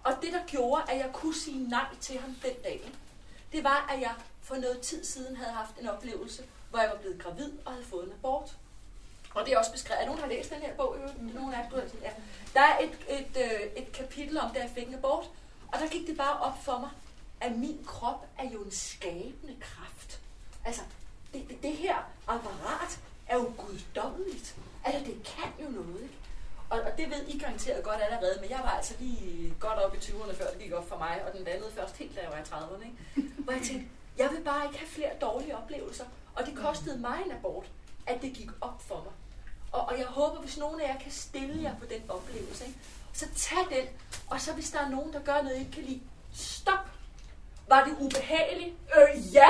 Og det, der gjorde, at jeg kunne sige nej til ham den dag, ikke? det var, at jeg for noget tid siden havde haft en oplevelse, hvor jeg var blevet gravid og havde fået en abort. Og det er også beskrevet. Er nogen, der har læst den her bog? Nogen af jer? Ja. Der er et, et, øh, et kapitel om, da jeg fik en abort. Og der gik det bare op for mig, at min krop er jo en skabende kraft. Altså, det, det, det her apparat er jo guddommeligt. Altså, det kan jo noget, ikke? Og, og det ved I garanteret godt allerede, men jeg var altså lige godt op i 20'erne, før det gik op for mig, og den landede først helt, da jeg var i 30'erne. Ikke? Hvor jeg tænkte, jeg vil bare ikke have flere dårlige oplevelser. Og det kostede mig en abort, at det gik op for mig. Og, og jeg håber, hvis nogen af jer kan stille jer på den oplevelse, ikke? så tag den, og så hvis der er nogen, der gør noget, I ikke kan lide, stop. Var det ubehageligt? Øh, ja.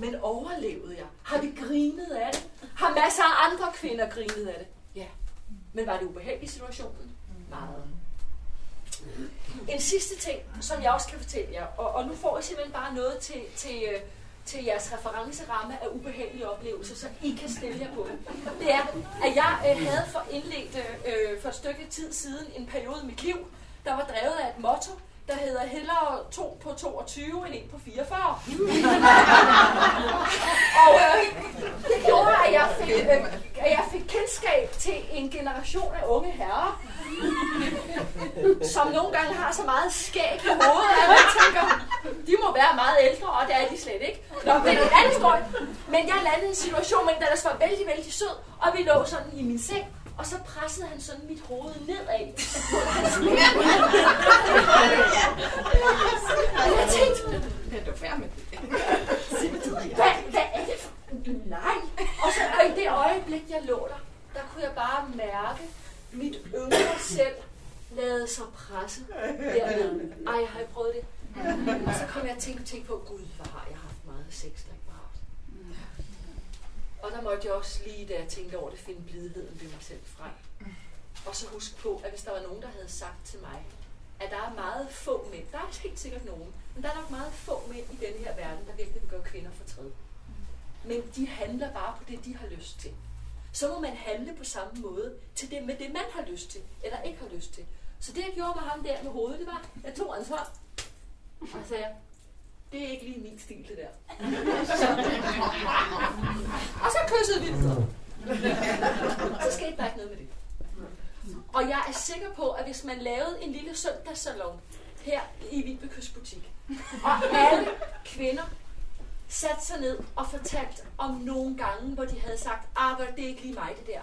Men overlevede jeg? Har vi grinet af det? Har masser af andre kvinder grinet af det? Ja. Men var det ubehageligt i situationen? Meget. En sidste ting, som jeg også kan fortælle jer, og, og nu får jeg simpelthen bare noget til, til, øh, til jeres referenceramme af ubehagelige oplevelser, så I kan stille jer på. Det er, at jeg øh, havde for indledt øh, for et stykke tid siden en periode i mit liv, der var drevet af et motto, der hedder hellere to på 22 end en på 44. og øh, det gjorde, at jeg, fik, øh, at jeg fik kendskab til en generation af unge herrer, som nogle gange har så meget skæg i hovedet, at jeg tænker, de må være meget ældre, og det er de slet ikke. Nå, det er en anden historie. Men jeg landede i en situation, hvor der var vældig, vældig sød, og vi lå sådan i min seng, og så pressede han sådan mit hoved nedad. og jeg tænkte, Er du færdig med det? hvad, hvad er det for... Nej. Og så og i det øjeblik, jeg lå der, der kunne jeg bare mærke mit yngre selv lade sig presse dernede. Ej, har jeg prøvet det? Og så kom jeg til at tænke på, gud, hvor har jeg haft meget sex, der. Og der måtte jeg også lige, da jeg tænkte over det, finde blidheden ved mig selv frem. Og så huske på, at hvis der var nogen, der havde sagt til mig, at der er meget få mænd, der er helt sikkert nogen, men der er nok meget få mænd i denne her verden, der virkelig vil gøre kvinder fortræd. Men de handler bare på det, de har lyst til. Så må man handle på samme måde til det, med det, man har lyst til, eller ikke har lyst til. Så det, jeg gjorde med ham der med hovedet, det var, jeg tog hans hånd, og sagde, det er ikke lige min stil, det der. og så kyssede vi videre. Så skete der ikke noget med det. Og jeg er sikker på, at hvis man lavede en lille søndagssalon her i Vibekøs butik, og alle kvinder satte sig ned og fortalte om nogle gange, hvor de havde sagt, ah, det er ikke lige mig det der,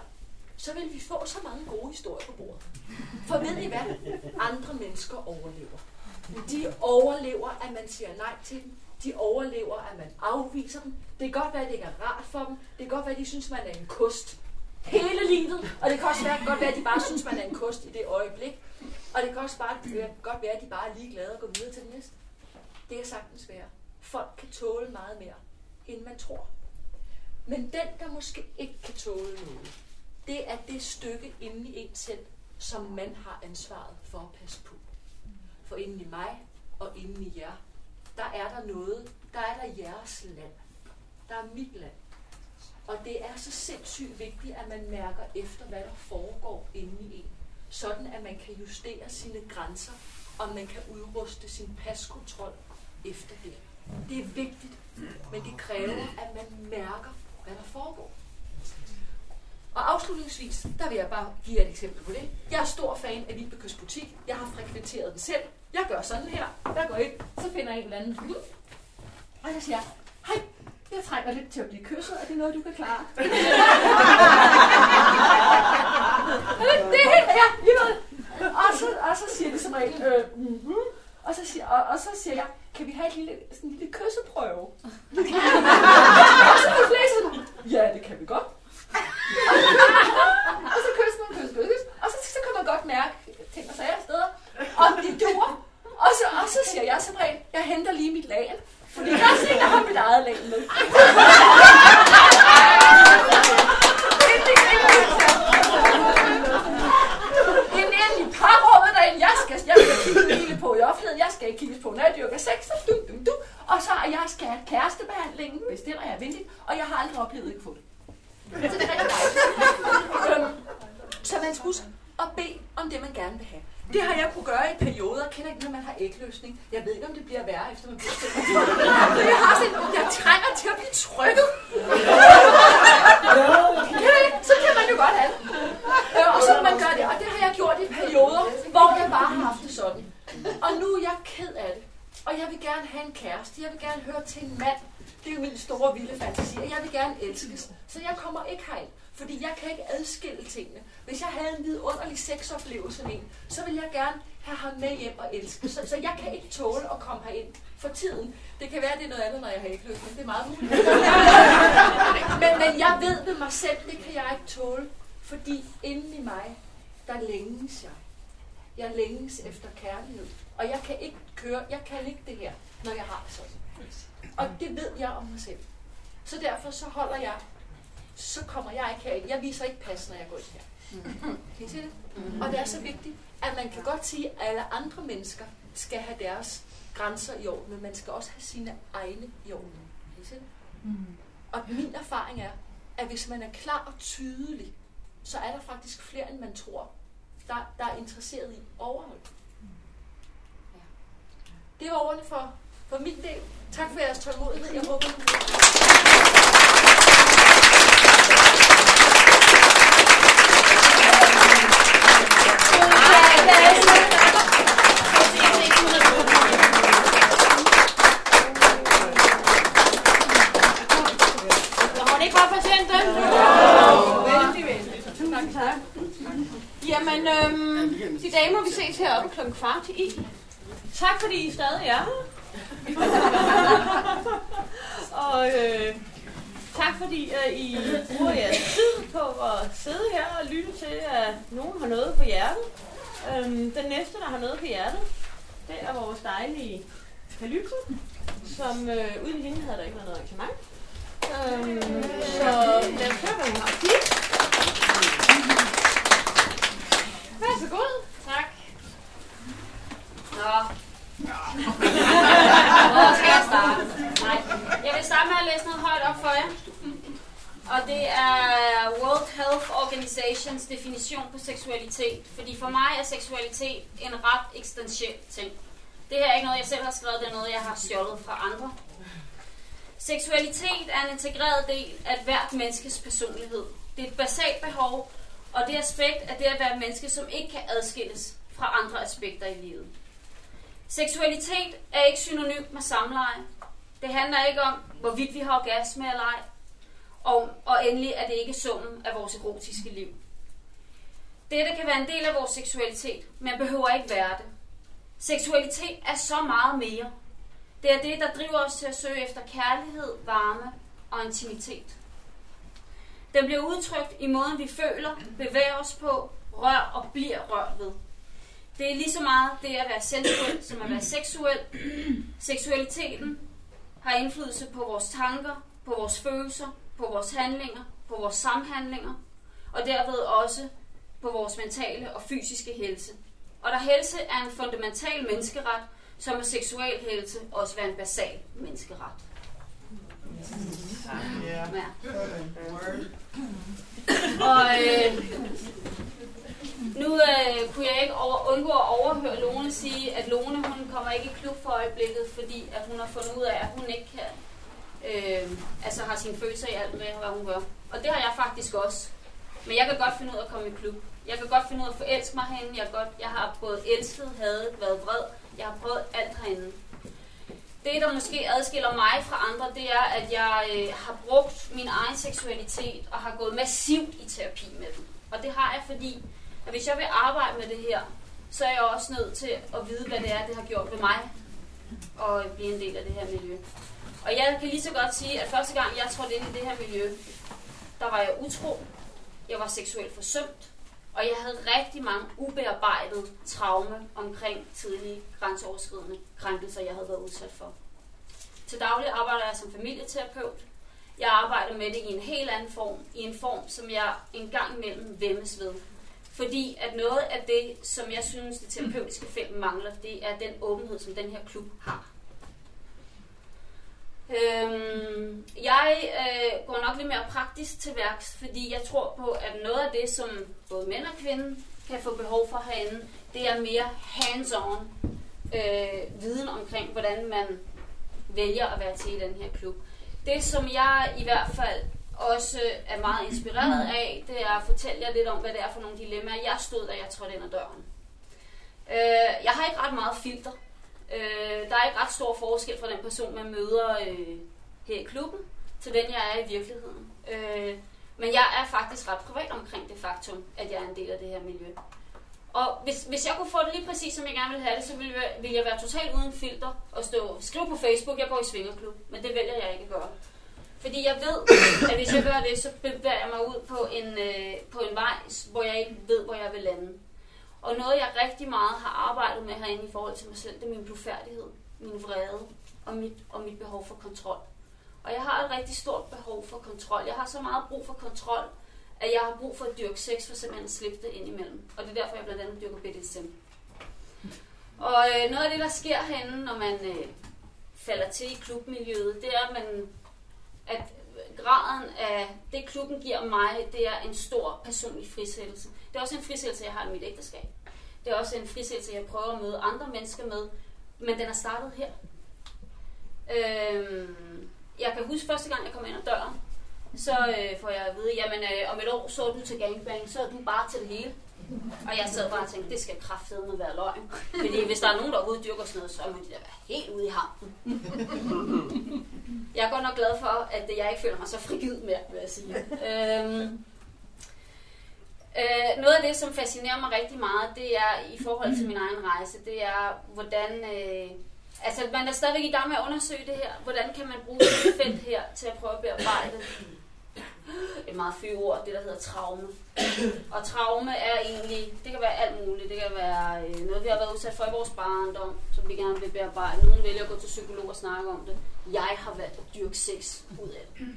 så vil vi få så mange gode historier på bordet. For ved I hvad? Andre mennesker overlever. De overlever, at man siger nej til dem. De overlever, at man afviser dem. Det kan godt være, at det ikke er rart for dem. Det kan godt være, at de synes, man er en kost hele livet. Og det kan også være, godt være, at de bare synes, man er en kost i det øjeblik. Og det kan også bare være, godt være, at de bare er ligeglade og går videre til det næste. Det er sagtens være. Folk kan tåle meget mere, end man tror. Men den, der måske ikke kan tåle noget, det er det stykke inde i en selv, som man har ansvaret for at passe på. For inden i mig og inden i jer, der er der noget, der er der jeres land. Der er mit land. Og det er så sindssygt vigtigt, at man mærker efter, hvad der foregår inde i en. Sådan, at man kan justere sine grænser, og man kan udruste sin paskontrol efter det. Det er vigtigt, men det kræver, at man mærker, hvad der foregår. Og afslutningsvis, der vil jeg bare give jer et eksempel på det. Jeg er stor fan af Vibekøs butik. Jeg har frekventeret den selv. Jeg gør sådan her. Jeg går ind, så finder jeg en eller anden ud. Og jeg siger, hej, jeg trænger lidt til at blive kysset. Er det noget, du kan klare? Øh, det er helt, ja, lige noget. Og så, og så siger de som regel, øh, mm-hmm. og, så siger, og, og så siger jeg, kan vi have et lille, sådan en lille kysseprøve? og så er de fleste ja, det kan vi godt. og så kysser man, kysser, kysser, og så, så kan man godt mærke ting og sager steder, om det dur. Og så, og så siger jeg som regel, jeg henter lige mit lagen, fordi der er sådan, jeg har mit eget lag med. Ind i parrummet derinde, jeg skal, jeg skal kigge hele på i offentligheden, jeg skal ikke kigges på, når jeg dyrker sex, så du, du, du. Og så jeg skal have kærestebehandlingen, bestiller jeg venligt, og jeg har aldrig oplevet ikke at få det. Så det er rigtig dejligt. Så man skal huske at bede om det, man gerne vil have. Det har jeg kunne gøre i perioder. Kender ikke, når man har ægløsning. Jeg ved ikke, om det bliver værre, efter man bliver jeg har sådan, jeg trænger til at blive trykket. så kan man jo godt have. Og så man gør det. Og det har jeg gjort i perioder, hvor jeg bare har haft det sådan. Og nu er jeg ked af det. Og jeg vil gerne have en kæreste. Jeg vil gerne høre til en mand, det er min store vilde fantasi, og jeg vil gerne elskes. Så jeg kommer ikke herind, fordi jeg kan ikke adskille tingene. Hvis jeg havde en vidunderlig sexoplevelse med en, så vil jeg gerne have ham med hjem og elske. Så, så jeg kan ikke tåle at komme herind for tiden. Det kan være, det er noget andet, når jeg har ikke lyst, men det er meget muligt. men, men jeg ved ved mig selv, det kan jeg ikke tåle, fordi inden i mig, der længes jeg. Jeg længes efter kærlighed. Og jeg kan ikke køre, jeg kan ikke det her, når jeg har det sådan. Og det ved jeg om mig selv. Så derfor så holder jeg, så kommer jeg ikke herind. Jeg viser ikke pas, når jeg går ind her. Kan I se det? Og det er så vigtigt, at man kan godt sige, at alle andre mennesker skal have deres grænser i orden, men man skal også have sine egne i orden. Kan I se det? Og min erfaring er, at hvis man er klar og tydelig, så er der faktisk flere, end man tror, der, der er interesseret i overhold. Ja. Det var ordene for, for min del. Tak for jeres tålmodighed. Jeg håber, du Har? Tak. Jamen, øhm, de damer, vi ses heroppe klokken kvart i. Tak, fordi I stadig er her. Og øh, tak, fordi øh, I bruger jeres tid på at sidde her og lytte til, at nogen har noget på hjertet. Øhm, den næste, der har noget på hjertet, det er vores dejlige Kalypso, som øh, uden hende havde der ikke været noget arrangement. Øhm, så lad os høre, hvad hun har at sige. Vær så god. Tak. Nå. Hvor skal jeg starte? Nej. Jeg vil starte med at læse noget højt op for jer. Og det er World Health Organizations definition på seksualitet. Fordi for mig er seksualitet en ret eksistentiel ting. Det her er ikke noget, jeg selv har skrevet, det er noget, jeg har stjålet fra andre. Seksualitet er en integreret del af et hvert menneskes personlighed. Det er et basalt behov, og det aspekt er det at være et menneske, som ikke kan adskilles fra andre aspekter i livet. Seksualitet er ikke synonymt med samleje. Det handler ikke om, hvorvidt vi har orgasme eller ej. Og, og endelig er det ikke summen af vores erotiske liv. Dette kan være en del af vores seksualitet, men behøver ikke være det. Seksualitet er så meget mere. Det er det, der driver os til at søge efter kærlighed, varme og intimitet. Den bliver udtrykt i måden, vi føler, bevæger os på, rør og bliver rørt ved. Det er lige så meget det at være sensuel, som at være seksuel. Seksualiteten har indflydelse på vores tanker, på vores følelser, på vores handlinger, på vores samhandlinger, og derved også på vores mentale og fysiske helse. Og da helse er en fundamental menneskeret, så må seksuel helse også være en basal menneskeret. Ja. Og øh, nu øh, kunne jeg ikke over, undgå at overhøre Lone sige, at Lone hun kommer ikke i klub for øjeblikket, fordi at hun har fundet ud af, at hun ikke kan, øh, altså har sine følelser i alt med, hvad hun gør. Og det har jeg faktisk også. Men jeg kan godt finde ud af at komme i klub. Jeg kan godt finde ud af at forelske mig herinde. Jeg, godt, jeg har både elsket, hadet, været vred. Jeg har prøvet alt herinde. Det, der måske adskiller mig fra andre, det er, at jeg øh, har brugt min egen seksualitet og har gået massivt i terapi med den. Og det har jeg, fordi at hvis jeg vil arbejde med det her, så er jeg også nødt til at vide, hvad det er, det har gjort ved mig og blive en del af det her miljø. Og jeg kan lige så godt sige, at første gang jeg trådte ind i det her miljø, der var jeg utro, jeg var seksuelt forsømt, og jeg havde rigtig mange ubearbejdede traume omkring tidlige grænseoverskridende krænkelser, jeg havde været udsat for. Til daglig arbejder jeg som familieterapeut. Jeg arbejder med det i en helt anden form, i en form, som jeg en gang imellem vemmes ved. Fordi at noget af det, som jeg synes, det terapeutiske felt mangler, det er den åbenhed, som den her klub har. Øhm, jeg øh, går nok lidt mere praktisk til værks, fordi jeg tror på, at noget af det, som både mænd og kvinder kan få behov for herinde, det er mere hands-on øh, viden omkring, hvordan man vælger at være til i den her klub. Det, som jeg i hvert fald også er meget inspireret af, det er at fortælle jer lidt om, hvad det er for nogle dilemmaer, jeg stod, da jeg trådte ind ad døren. Øh, jeg har ikke ret meget filter. Øh, der er ikke ret stor forskel fra den person, man møder øh, her i klubben, til den, jeg er i virkeligheden. Øh, men jeg er faktisk ret privat omkring det faktum, at jeg er en del af det her miljø. Og hvis, hvis jeg kunne få det lige præcis, som jeg gerne ville have det, så ville jeg, ville jeg være totalt uden filter og stå skrive på Facebook, jeg går i svingerklub. Men det vælger jeg ikke at gøre. Fordi jeg ved, at hvis jeg gør det, så bevæger jeg mig ud på en, øh, på en vej, hvor jeg ikke ved, hvor jeg vil lande. Og noget, jeg rigtig meget har arbejdet med herinde i forhold til mig selv, det er min blufærdighed, min vrede og mit, og mit behov for kontrol. Og jeg har et rigtig stort behov for kontrol. Jeg har så meget brug for kontrol, at jeg har brug for at dyrke sex, for simpelthen at slippe det ind imellem. Og det er derfor, jeg blandt andet dyrker BDSM. Og øh, noget af det, der sker herinde, når man øh, falder til i klubmiljøet, det er, at, man, at graden af det, klubben giver mig, det er en stor personlig frisættelse. Det er også en frisættelse, jeg har i mit ægteskab. Det er også en frisættelse, jeg prøver at møde andre mennesker med, men den er startet her. Øhm, jeg kan huske første gang, jeg kom ind ad døren, så øh, får jeg at vide, jamen øh, om et år så er du til gangbang, så er du bare til det hele. Og jeg sad bare og tænkte, det skal kraftedeme være løgn. Fordi hvis der er nogen, der overhovedet dyrker sådan noget, så må de da være helt ude i hampen. jeg er godt nok glad for, at jeg ikke føler mig så frigid mere, vil jeg sige. Øhm, øh, noget af det, som fascinerer mig rigtig meget, det er i forhold til min egen rejse, det er, hvordan... Øh, altså, man er stadigvæk i gang med at undersøge det her. Hvordan kan man bruge det felt her til at prøve at bearbejde et meget fyre ord, det der hedder traume. Og traume er egentlig, det kan være alt muligt. Det kan være øh, noget, vi har været udsat for i vores barndom, som vi gerne vil bearbejde. Nogle vælger at gå til psykolog og snakke om det. Jeg har valgt at dyrke sex ud af det.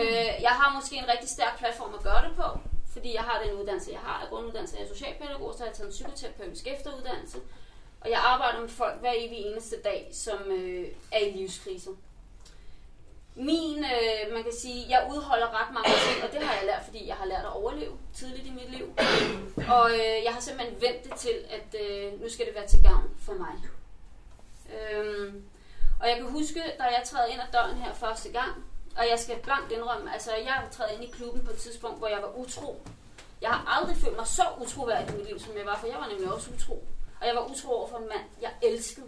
Øh, jeg har måske en rigtig stærk platform at gøre det på, fordi jeg har den uddannelse, jeg har. Jeg grunduddannelse af socialpædagog, så har jeg taget en psykoterapeutisk efteruddannelse. Og jeg arbejder med folk hver evig eneste dag, som øh, er i livskriser min, øh, man kan sige, jeg udholder ret mange ting, og det har jeg lært, fordi jeg har lært at overleve tidligt i mit liv. Og øh, jeg har simpelthen vendt det til, at øh, nu skal det være til gavn for mig. Øhm, og jeg kan huske, da jeg træder ind ad døren her første gang, og jeg skal blankt indrømme, altså jeg trædet ind i klubben på et tidspunkt, hvor jeg var utro. Jeg har aldrig følt mig så utroværdig i mit liv, som jeg var, for jeg var nemlig også utro. Og jeg var utro over for en mand, jeg elskede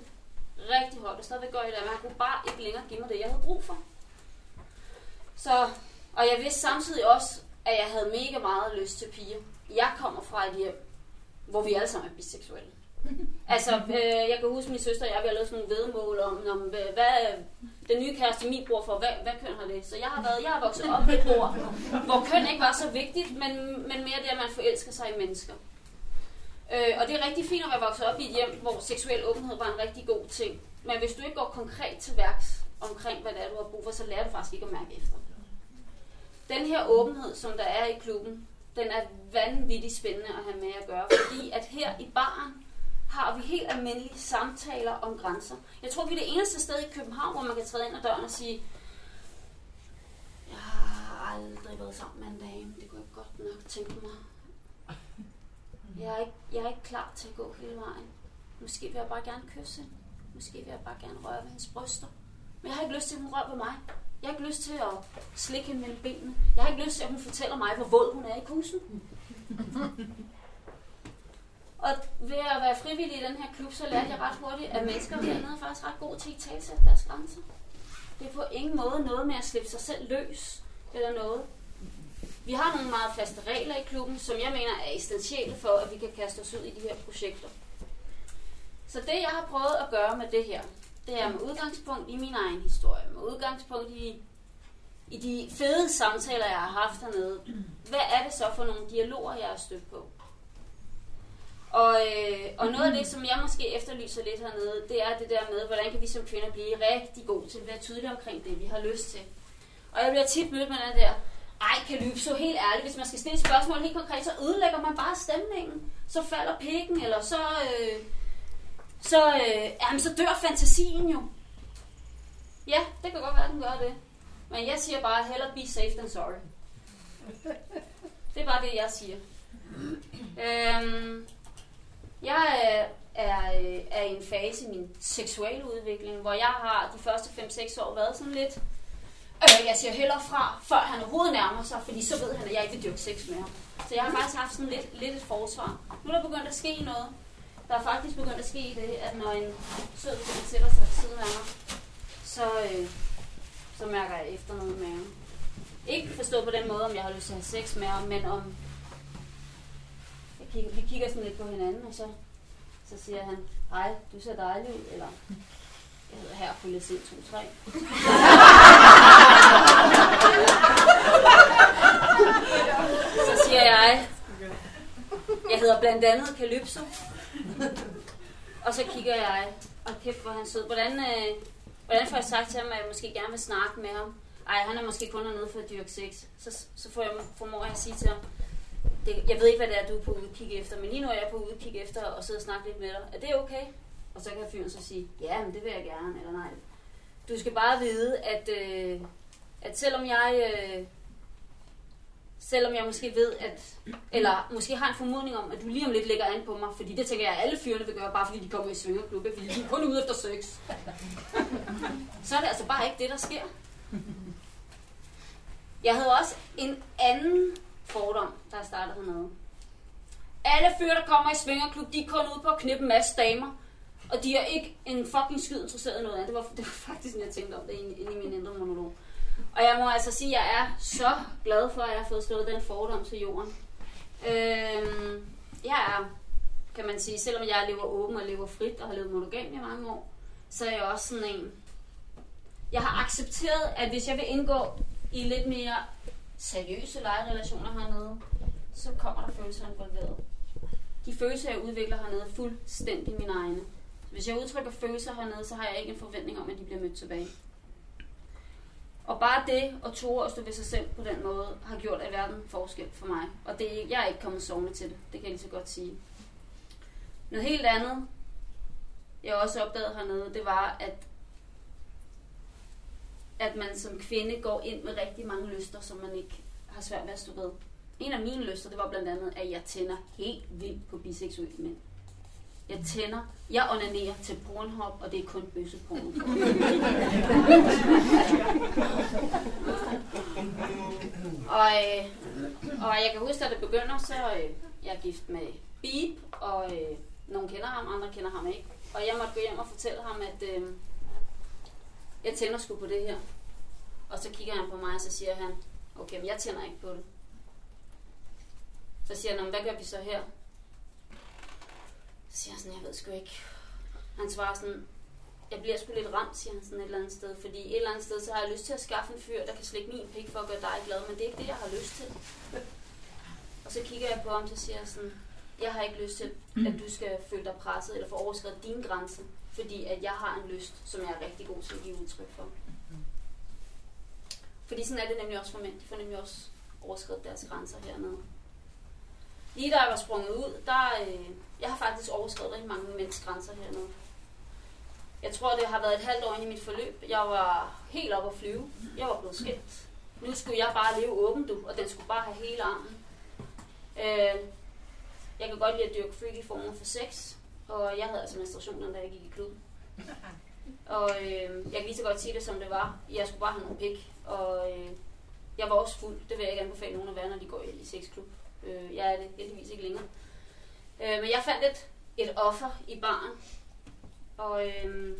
rigtig højt, og stadigvæk gør jeg det, men han kunne bare ikke længere give mig det, jeg havde brug for. Så, og jeg vidste samtidig også, at jeg havde mega meget lyst til piger. Jeg kommer fra et hjem, hvor vi alle sammen er biseksuelle. altså, øh, jeg kan huske min søster og jeg, vi har lavet sådan nogle vedmål om, om hvad den nye kæreste min bror for, hvad, hvad køn har det? Så jeg har, været, jeg har vokset op med et ord, hvor køn ikke var så vigtigt, men, men mere det, at man forelsker sig i mennesker. Øh, og det er rigtig fint at være vokset op i et hjem, hvor seksuel åbenhed var en rigtig god ting. Men hvis du ikke går konkret til værks omkring, hvad det er, du har brug for, så lærer du faktisk ikke at mærke efter. Den her åbenhed, som der er i klubben, den er vanvittigt spændende at have med at gøre, fordi at her i baren har vi helt almindelige samtaler om grænser. Jeg tror, vi er det eneste sted i København, hvor man kan træde ind ad døren og sige, jeg har aldrig været sammen med en dame, det kunne jeg godt nok tænke mig. Jeg er ikke, jeg er ikke klar til at gå hele vejen. Måske vil jeg bare gerne kysse Måske vil jeg bare gerne røre ved hendes bryster. Men jeg har ikke lyst til, at hun rører ved mig. Jeg har ikke lyst til at slikke hende mellem benene. Jeg har ikke lyst til, at hun fortæller mig, hvor våd hun er i kusen. Og ved at være frivillig i den her klub, så lærte jeg ret hurtigt, at mennesker hernede er faktisk ret gode til at talsætte deres grænser. Det er på ingen måde noget med at slippe sig selv løs eller noget. Vi har nogle meget faste regler i klubben, som jeg mener er essentielle for, at vi kan kaste os ud i de her projekter. Så det, jeg har prøvet at gøre med det her, det er med udgangspunkt i min egen historie, med udgangspunkt i, i de fede samtaler, jeg har haft hernede. Hvad er det så for nogle dialoger, jeg har stødt på? Og, øh, og noget af det, som jeg måske efterlyser lidt hernede, det er det der med, hvordan kan vi som kvinder blive rigtig gode til at være tydelige omkring det, vi har lyst til. Og jeg bliver tit mødt med den der, ej, kan lyve så helt ærligt, hvis man skal stille spørgsmål helt konkret, så ødelægger man bare stemningen. Så falder pikken, eller så, øh, så, øh, jamen, så dør fantasien jo. Ja, det kan godt være, at den gør det. Men jeg siger bare, hellere be safe than sorry. Det er bare det, jeg siger. Øhm, jeg øh, er, er, er i en fase i min seksuelle udvikling, hvor jeg har de første 5-6 år været sådan lidt... Øh, jeg siger hellere fra, før han overhovedet nærmer sig, fordi så ved han, at jeg ikke vil dyrke sex med ham. Så jeg har faktisk haft sådan lidt, lidt et forsvar. Nu er der begyndt at ske noget der er faktisk begyndt at ske det, at når en sød kvinde sætter sig ved siden af mig, så, øh, så mærker jeg efter noget i maven. Ikke forstået på den måde, om jeg har lyst til at have sex med ham, men om... Jeg kigger, vi kigger sådan lidt på hinanden, og så, så siger han, hej, du ser dejlig ud, eller jeg hedder her på Sind 2-3. så siger jeg, jeg hedder blandt andet Calypso og så kigger jeg, og kæft hvor han sød. Hvordan, øh, hvordan får jeg sagt til ham, at jeg måske gerne vil snakke med ham? Ej, han er måske kun hernede for at dyrke sex. Så, så får jeg, formår jeg at sige til ham, det, jeg ved ikke, hvad det er, du er på udkig efter, men lige nu er jeg på udkig efter og sidde og snakke lidt med dig. Er det okay? Og så kan fyren så sige, ja, men det vil jeg gerne, eller nej. Du skal bare vide, at, øh, at selvom jeg... Øh, selvom jeg måske ved, at, eller måske har en formodning om, at du lige om lidt lægger an på mig, fordi det tænker jeg, at alle fyrene vil gøre, bare fordi de kommer i svingerklubbe, fordi de er kun ude efter sex. Så er det altså bare ikke det, der sker. Jeg havde også en anden fordom, der startede hernede. Alle fyre, der kommer i svingerklub, de er kun ude på at knippe en masse damer. Og de er ikke en fucking skid interesseret i noget af det. Var, det var faktisk sådan, jeg tænkte om det inde i min indre monolog. Og jeg må altså sige, at jeg er så glad for, at jeg har fået slået den fordom til jorden. Øh, jeg er, kan man sige, selvom jeg lever åben og lever frit og har levet monogam i mange år, så er jeg også sådan en... Jeg har accepteret, at hvis jeg vil indgå i lidt mere seriøse lejerelationer hernede, så kommer der følelser involveret. De følelser, jeg udvikler hernede, er fuldstændig mine egne. Hvis jeg udtrykker følelser hernede, så har jeg ikke en forventning om, at de bliver mødt tilbage. Og bare det at tro at stå ved sig selv på den måde, har gjort verden forskel for mig. Og det, jeg er ikke kommet sovende til det. Det kan jeg lige så godt sige. Noget helt andet, jeg også opdagede hernede, det var, at at man som kvinde går ind med rigtig mange lyster, som man ikke har svært ved at stå ved. En af mine lyster, det var blandt andet, at jeg tænder helt vildt på biseksuelle mænd. Jeg tænder, jeg onanerer til Pornhub, og det er kun bøsseporno. og, øh, og jeg kan huske, at det begynder, så øh, jeg er gift med Beep, og øh, nogle kender ham, andre kender ham ikke. Og jeg måtte gå hjem og fortælle ham, at øh, jeg tænder sgu på det her. Og så kigger han på mig, og så siger han, okay, men jeg tænder ikke på det. Så siger han, hvad gør vi så her? Så siger jeg sådan, jeg ved sgu ikke. Han svarer sådan, jeg bliver sgu lidt ramt, siger han sådan et eller andet sted. Fordi et eller andet sted, så har jeg lyst til at skaffe en fyr, der kan slikke min pik for at gøre dig glad, men det er ikke det, jeg har lyst til. Og så kigger jeg på ham, så siger jeg sådan, jeg har ikke lyst til, at du skal føle dig presset eller få overskrevet dine grænser, fordi at jeg har en lyst, som jeg er rigtig god til at give udtryk for. Fordi sådan er det nemlig også for mænd. De får nemlig også overskrevet deres grænser hernede. Lige da jeg var sprunget ud, der, øh, jeg har faktisk overskrevet rigtig mange mænds grænser hernede. Jeg tror, det har været et halvt år inde i mit forløb. Jeg var helt oppe at flyve. Jeg var blevet skilt. Nu skulle jeg bare leve åben, du, og den skulle bare have hele armen. Øh, jeg kan godt lide at dyrke freaky former for sex, og jeg havde altså menstruation, da jeg gik i klub. Og øh, jeg kan lige så godt sige det, som det var. Jeg skulle bare have noget pik, og øh, jeg var også fuld. Det vil jeg ikke anbefale nogen at være, når de går i sexklub. Øh, jeg er det heldigvis ikke længere. Øh, men jeg fandt et, et offer i baren, og øh,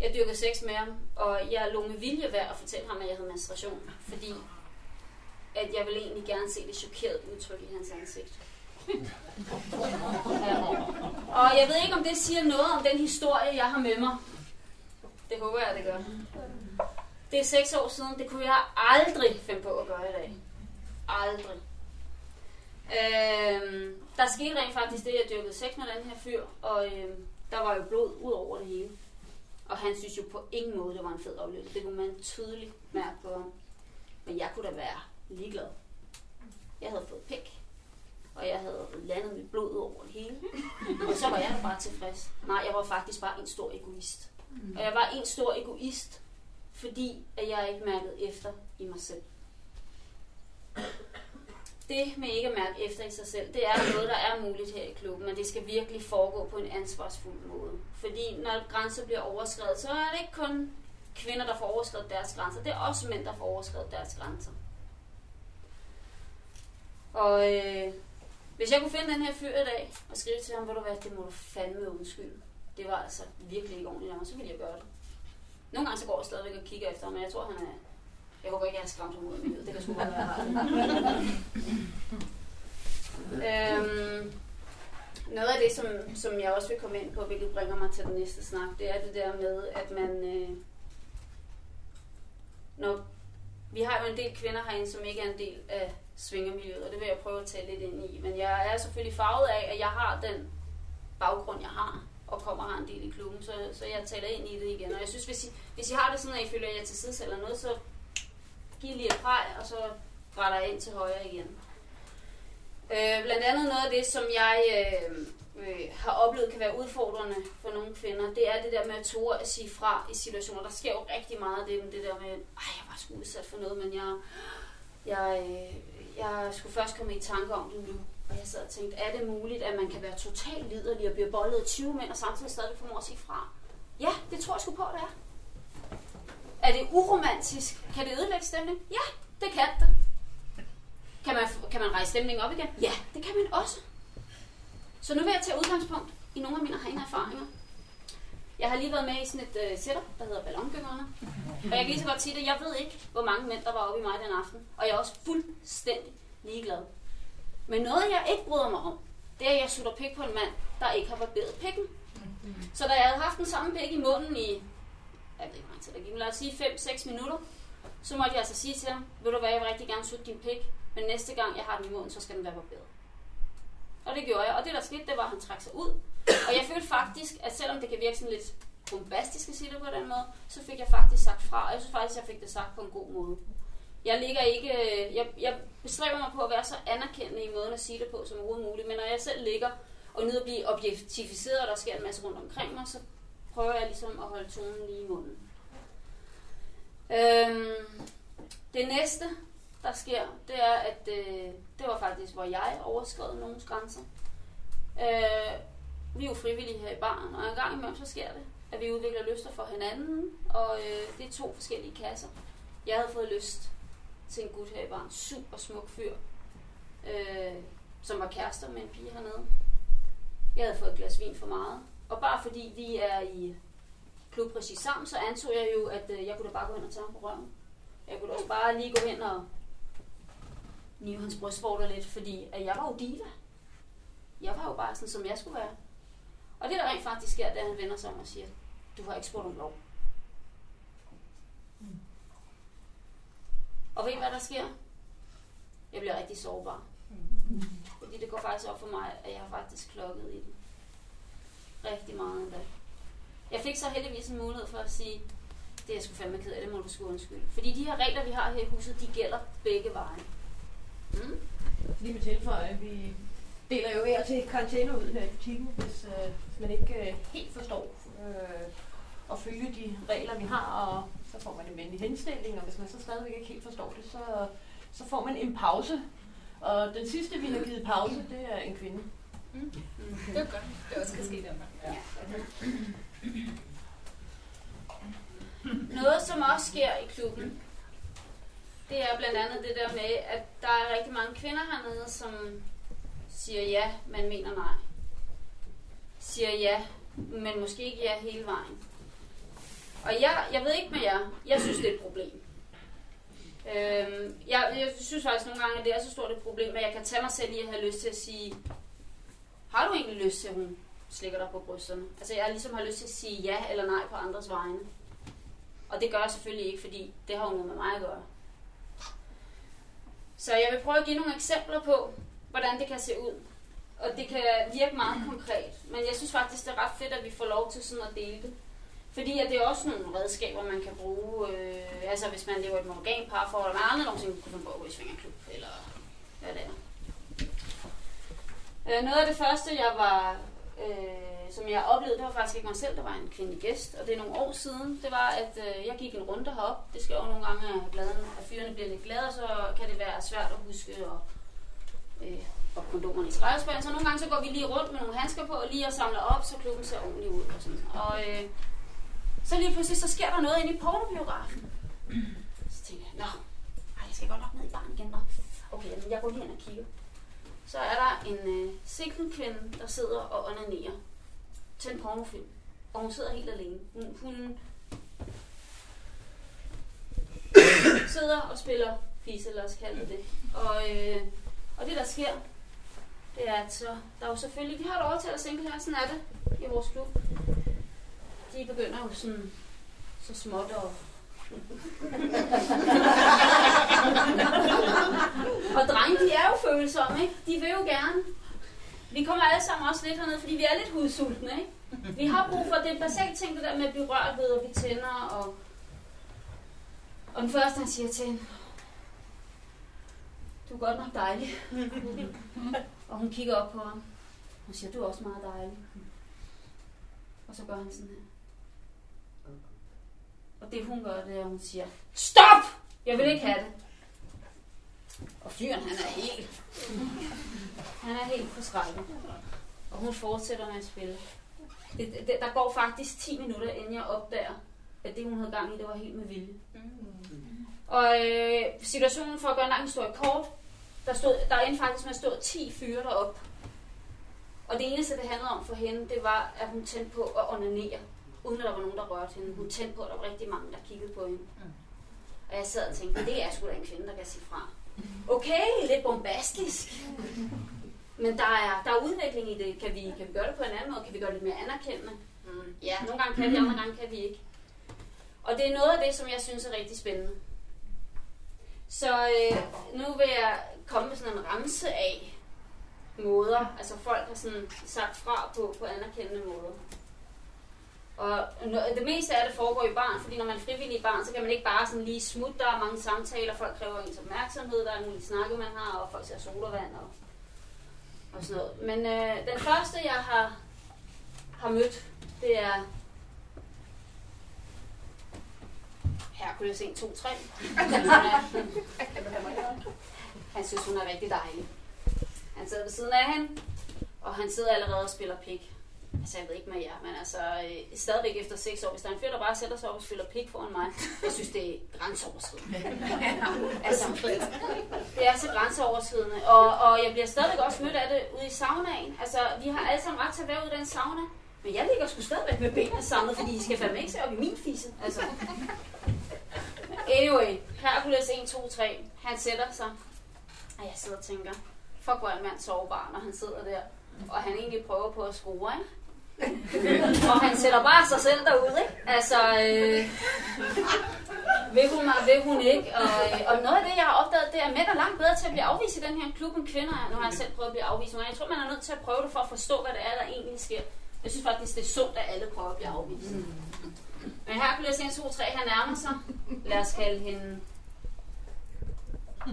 jeg dyrkede sex med ham, og jeg lå med vilje værd at fortælle ham, at jeg havde menstruation, fordi at jeg ville egentlig gerne se det chokerede udtryk i hans ansigt. Ja. Og jeg ved ikke, om det siger noget om den historie, jeg har med mig. Det håber jeg, det gør. Det er seks år siden. Det kunne jeg aldrig finde på at gøre i dag. Aldrig. Øhm, der skete rent faktisk det, at jeg dyrkede sex med den her fyr, og øhm, der var jo blod ud over det hele. Og han synes jo på ingen måde, det var en fed oplevelse. Det kunne man tydeligt mærke på ham. Men jeg kunne da være ligeglad. Jeg havde fået pik, og jeg havde landet mit blod ud over det hele. Og så var jeg da bare tilfreds. Nej, jeg var faktisk bare en stor egoist. Og jeg var en stor egoist, fordi at jeg ikke mærkede efter i mig selv. Det med ikke at mærke efter i sig selv, det er noget, der er muligt her i klubben, men det skal virkelig foregå på en ansvarsfuld måde. Fordi når grænser bliver overskrevet, så er det ikke kun kvinder, der får overskrevet deres grænser. Det er også mænd, der får overskrevet deres grænser. Og øh, Hvis jeg kunne finde den her fyr i dag, og skrive til ham, hvor du hvad, det må du fandme undskylde. Det var altså virkelig ikke ordentligt af mig, så ville jeg gøre det. Nogle gange så går jeg stadigvæk og kigger efter ham, men jeg tror, han er... Jeg håber ikke, jeg har skræmt ham ud af. Det kan sgu godt være, jeg øhm, noget af det, som, som jeg også vil komme ind på, hvilket bringer mig til den næste snak, det er det der med, at man... Øh, når, vi har jo en del kvinder herinde, som ikke er en del af svingermiljøet, og det vil jeg prøve at tage lidt ind i. Men jeg er selvfølgelig farvet af, at jeg har den baggrund, jeg har, og kommer her en del i klubben, så, så jeg taler ind i det igen. Og jeg synes, hvis I, hvis I har det sådan, at I føler, at jeg til side eller noget, så giv lige et præg, og så retter jeg ind til højre igen. Øh, blandt andet noget af det, som jeg øh, øh, har oplevet kan være udfordrende for nogle kvinder, det er det der med at tåre at sige fra i situationer. Der sker jo rigtig meget af det, det der med, at jeg var sgu udsat for noget, men jeg, jeg, øh, jeg skulle først komme i tanke om det nu. Og jeg sad og tænkte, er det muligt, at man kan være totalt liderlig og blive boldet af 20 mænd, og samtidig stadig formår at sige fra? Ja, det tror jeg sgu på, det er. Er det uromantisk? Kan det ødelægge stemning? Ja, det kan det. Kan man, kan man rejse stemningen op igen? Ja, det kan man også. Så nu vil jeg tage udgangspunkt i nogle af mine egne erfaringer. Jeg har lige været med i sådan et uh, setup, der hedder Ballongyngerne. Og jeg kan lige så godt sige det, jeg ved ikke, hvor mange mænd, der var oppe i mig den aften. Og jeg er også fuldstændig ligeglad. Men noget, jeg ikke bryder mig om, det er, at jeg sutter pik på en mand, der ikke har barberet pikken. Så da jeg havde haft den samme pik i munden i, jeg ved ikke, hvor lang tid der gik, lad os sige 5-6 minutter, så måtte jeg altså sige til ham, ved du hvad, jeg vil rigtig gerne sutte din pik, men næste gang jeg har den i munden, så skal den være barberet. Og det gjorde jeg, og det der skete, det var, at han trak sig ud. Og jeg følte faktisk, at selvom det kan virke sådan lidt bombastisk at sige det på den måde, så fik jeg faktisk sagt fra, og jeg synes faktisk, at jeg fik det sagt på en god måde. Jeg ligger ikke, øh, jeg, jeg bestræber mig på at være så anerkendende i måden at sige det på som overhovedet muligt, men når jeg selv ligger og nyder at blive objektificeret, og der sker en masse rundt omkring mig, så prøver jeg ligesom at holde tonen lige i munden. Øhm, det næste, der sker, det er, at øh, det var faktisk, hvor jeg overskred nogens grænser. Øh, vi er jo frivillige her i baren, og en gang imellem så sker det, at vi udvikler lyster for hinanden, og øh, det er to forskellige kasser. Jeg havde fået lyst til en gut her i baren, super smuk fyr, øh, som var kærester med en pige hernede. Jeg havde fået et glas vin for meget, og bare fordi vi er i klubregi sammen, så antog jeg jo, at øh, jeg kunne da bare gå hen og tage ham på røven. Jeg kunne da også bare lige gå hen og nive hans brystvorter lidt, fordi at jeg var jo diva. Jeg var jo bare sådan, som jeg skulle være. Og det der rent faktisk sker, det er, at han vender sig om og siger, du har ikke spurgt om lov. Og ved I, hvad der sker? Jeg bliver rigtig sårbar. Fordi det går faktisk op for mig, at jeg har faktisk klokket i den. Rigtig meget endda. Jeg fik så heldigvis en mulighed for at sige, det er jeg sgu fandme ked af, det må du sgu undskylde. Fordi de her regler, vi har her i huset, de gælder begge veje. Mm? Lige med tilføje, vi deler jo her til karantæne ud her i butikken, hvis, øh, hvis man ikke øh, helt forstår øh, at følge de regler, vi har, og så får man en venlig henstilling, og hvis man så stadigvæk ikke helt forstår det, så, så får man en pause. Og den sidste, vi har givet pause, det er en kvinde. Mm. Mm. Det er godt. Det også kan ske der. Ja. Noget, som også sker i klubben, det er blandt andet det der med, at der er rigtig mange kvinder hernede, som siger ja, men mener nej. Siger ja, men måske ikke ja hele vejen. Og jeg, jeg ved ikke med jer, jeg synes, det er et problem. Øhm, jeg, jeg synes faktisk nogle gange, at det er så stort et problem, at jeg kan tage mig selv i at have lyst til at sige, har du egentlig lyst til, hun slikker dig på brysterne? Altså jeg ligesom har lyst til at sige ja eller nej på andres vegne. Og det gør jeg selvfølgelig ikke, fordi det har jo noget med mig at gøre. Så jeg vil prøve at give nogle eksempler på, hvordan det kan se ud. Og det kan virke meget konkret. Men jeg synes faktisk, det er ret fedt, at vi får lov til sådan at dele det. Fordi at det er også nogle redskaber, man kan bruge. Øh, altså hvis man lever et monogan parforhold, og man aldrig nogensinde kunne finde på at gå i svingerklub, eller hvad det er. Øh, noget af det første, jeg var, øh, som jeg oplevede, det var faktisk ikke mig selv, der var en kvindelig gæst. Og det er nogle år siden. Det var, at øh, jeg gik en runde herop. Det skal jo nogle gange, at, gladen, at fyrene bliver lidt glade, så kan det være svært at huske og, øh, og kondomerne i skraldespanden. Så nogle gange så går vi lige rundt med nogle handsker på, og lige og samler op, så klubben ser ordentligt ud. Og, sådan. og øh, så lige pludselig, så sker der noget inde i pornobiografen. Så tænker jeg, nå, ej, jeg skal godt nok ned i barn igen. Nå. Okay, jeg går lige ind og kigger så er der en øh, single kvinde, der sidder og onanerer til en pornofilm. Og hun sidder helt alene. Hun, hun sidder og spiller fise, lad os kalde det det. Og, øh, og det der sker, det er, at så, der er jo selvfølgelig, vi har et overtal af single her, sådan er det i vores klub. De begynder jo sådan, så småt at og drenge, de er jo følsomme, ikke? De vil jo gerne. Vi kommer alle sammen også lidt herned, fordi vi er lidt hudsultne, ikke? Vi har brug for det basalt ting, det der med at blive rørt ved, og vi tænder, og... Og den første, han siger til hende, du er godt nok dejlig. og hun kigger op på ham. Hun siger, du er også meget dejlig. Og så gør han sådan her. Og det hun gør, det er, at hun siger, stop! Jeg vil ikke have det. Og fyren, han er helt... Han er helt forskrækket. Og hun fortsætter med at spille. Det, det, der går faktisk 10 minutter, inden jeg opdager, at det, hun havde gang i, det var helt med vilje. Og øh, situationen, for at gøre en lang historie kort, der, stod, der endte faktisk med at stå 10 fyre derop. Og det eneste, det handlede om for hende, det var, at hun tændte på at onanere, uden at der var nogen, der rørte hende. Hun tændte på, at der var rigtig mange, der kiggede på hende. Og jeg sad og tænkte, det er sgu da en kvinde, der kan sige fra. Okay, lidt bombastisk. Men der er, der er udvikling i det. Kan vi, kan vi gøre det på en anden måde? Kan vi gøre det lidt mere anerkendende? Mm. Ja, nogle gange kan vi, andre gange kan vi ikke. Og det er noget af det, som jeg synes er rigtig spændende. Så øh, nu vil jeg komme med sådan en ramse af måder. Altså folk har sådan sagt fra på, på anerkendende måder. Og det meste af det foregår i barn, fordi når man er frivillig i barn, så kan man ikke bare sådan lige smutte. Der er mange samtaler, folk kræver ens opmærksomhed, der er nogle snakke, man har, og folk ser sodavand og, og sådan noget. Men øh, den første, jeg har, har mødt, det er Hercules 1, 2, 3. Han synes, hun er rigtig dejlig. Han sidder ved siden af hende, og han sidder allerede og spiller pik. Altså, jeg ved ikke med jer, men altså, øh, stadigvæk efter 6 år, hvis der er en fyr, der bare sætter sig op og spiller pik foran mig, jeg synes, det er grænseoverskridende. altså, det er så grænseoverskridende. Og, og jeg bliver stadigvæk også mødt af det ude i saunaen. Altså, vi har alle sammen ret til at være ude i den sauna. Men jeg ligger sgu stadigvæk med benene samlet, fordi I skal fandme ikke se op i min fisse. Altså. Anyway, Hercules 1, 2, 3. Han sætter sig, og jeg sidder og tænker, fuck hvor er en mand sårbar, når han sidder der. Og han egentlig prøver på at score, ikke? Og han sætter bare sig selv derude, ikke? Altså, øh, vil hun mig, vil hun ikke? Og, øh, og noget af det, jeg har opdaget, det er, at mænd er langt bedre til at blive afvist i den her klub end kvinder er. Nu har jeg selv prøvet at blive afvist, men jeg tror, man er nødt til at prøve det for at forstå, hvad det er, der egentlig sker. Jeg synes faktisk, det er sundt, at alle prøver at blive afvist. Men her bliver 1, 2, 3, han nærmer sig. Lad os kalde hende...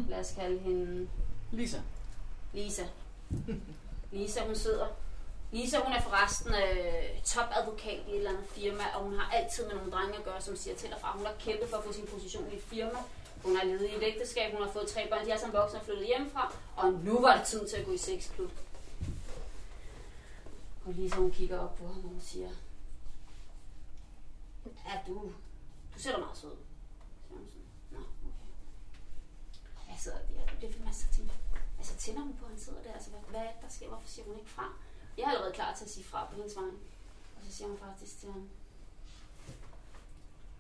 Lad os kalde hende... Lisa. Lisa. Lisa, hun sidder. Lisa, hun er forresten øh, topadvokat i et eller andet firma, og hun har altid med nogle drenge at gøre, som siger til og fra. Hun har kæmpet for at få sin position i et firma. Hun har levet i et ægteskab, hun har fået tre børn, de er som voksne og flyttet hjemmefra, og nu var det tid til at gå i sexklub. Og Lisa, hun kigger op på ham, og hun siger, Ja, du, du ser da meget sød. ud." Så hun sådan, Nå, okay. Jeg sidder der, det bliver masser af tænker, altså tænder hun på, at han sidder der, altså hvad, hvad er det, der sker, hvorfor siger hun ikke fra? Jeg er allerede klar til at sige fra på hendes vej. Og så siger hun faktisk til ham,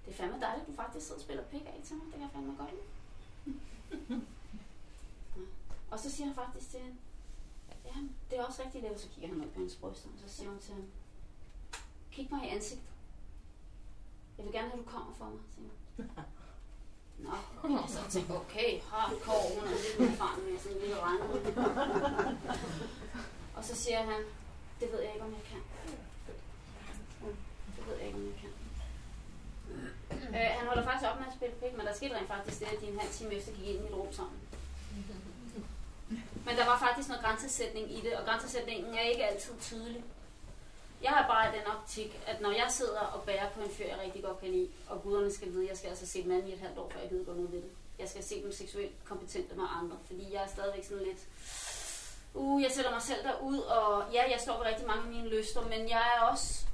det er fandme dejligt, at du faktisk sidder og spiller pik af til mig. Det kan jeg fandme godt lide. Og så siger han faktisk til hende, ja, det er også rigtigt, det. Så kigger han op på hendes bryster, og så siger hun til ham, kig mig i ansigtet. Jeg vil gerne have, at du kommer for mig, siger hun. Nå, så tænkte jeg, okay, hardcore, hun er lidt erfaren med sådan en lille regn. Og så siger han, det ved jeg ikke, om jeg kan. Det ved jeg ikke, om jeg kan. Øh, han holder faktisk op med at spille pik, men der skete rent faktisk det, at de en halv time efter gik ind i et rum sammen. Men der var faktisk noget grænsesætning i det, og grænsesætningen er ikke altid tydelig. Jeg har bare den optik, at når jeg sidder og bærer på en fyr, jeg rigtig godt kan lide, og guderne skal vide, at jeg skal altså se manden i et halvt år, før jeg gider gå noget ved det. Jeg skal se dem seksuelt kompetente med andre, fordi jeg er stadigvæk sådan lidt uh, jeg sætter mig selv derud, og ja, jeg står ved rigtig mange af mine lyster, men jeg er også,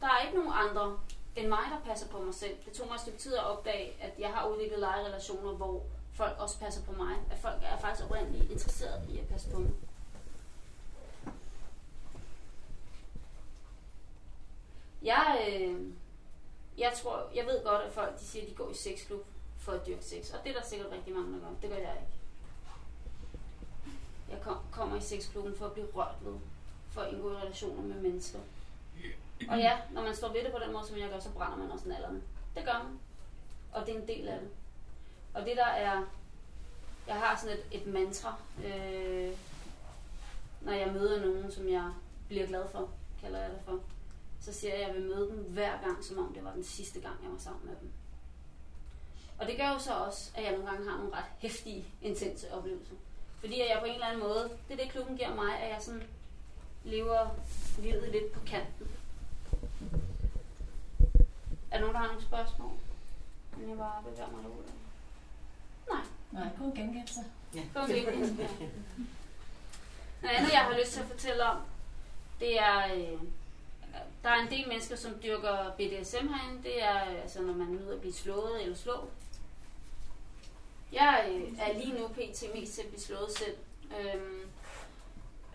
der er ikke nogen andre end mig, der passer på mig selv. Det tog mig et stykke tid at opdage, at jeg har udviklet lejerelationer, hvor folk også passer på mig. At folk er faktisk oprindeligt interesseret i at passe på mig. Jeg, øh, jeg tror, jeg ved godt, at folk de siger, at de går i sexklub for at dyrke sex. Og det er der sikkert rigtig mange, der gør. Det gør jeg ikke. Jeg kom, kommer i sexklubben for at blive rørt ved. For at indgå i relationer med mennesker. Og ja, når man står ved det på den måde, som jeg gør, så brænder man også nallerne. Det gør man. Og det er en del af det. Og det der er... Jeg har sådan et, et mantra, øh, når jeg møder nogen, som jeg bliver glad for, kalder jeg det for. Så siger jeg, at jeg vil møde dem hver gang, som om det var den sidste gang, jeg var sammen med dem. Og det gør jo så også, at jeg nogle gange har nogle ret hæftige, intense oplevelser. Fordi at jeg på en eller anden måde, det er det klubben giver mig, at jeg sådan lever livet lidt på kanten. Er der nogen, der har nogle spørgsmål? Men jeg bare bevæger mig derude. Nej. Nej, god gengældelse. Gå væk. Ja. Noget andet, jeg har lyst til at fortælle om, det er, øh, der er en del mennesker, som dyrker BDSM herinde. Det er, øh, altså, når man nyder at blive slået eller slå. Jeg øh, er lige nu pt. mest til at blive slået selv. Øhm,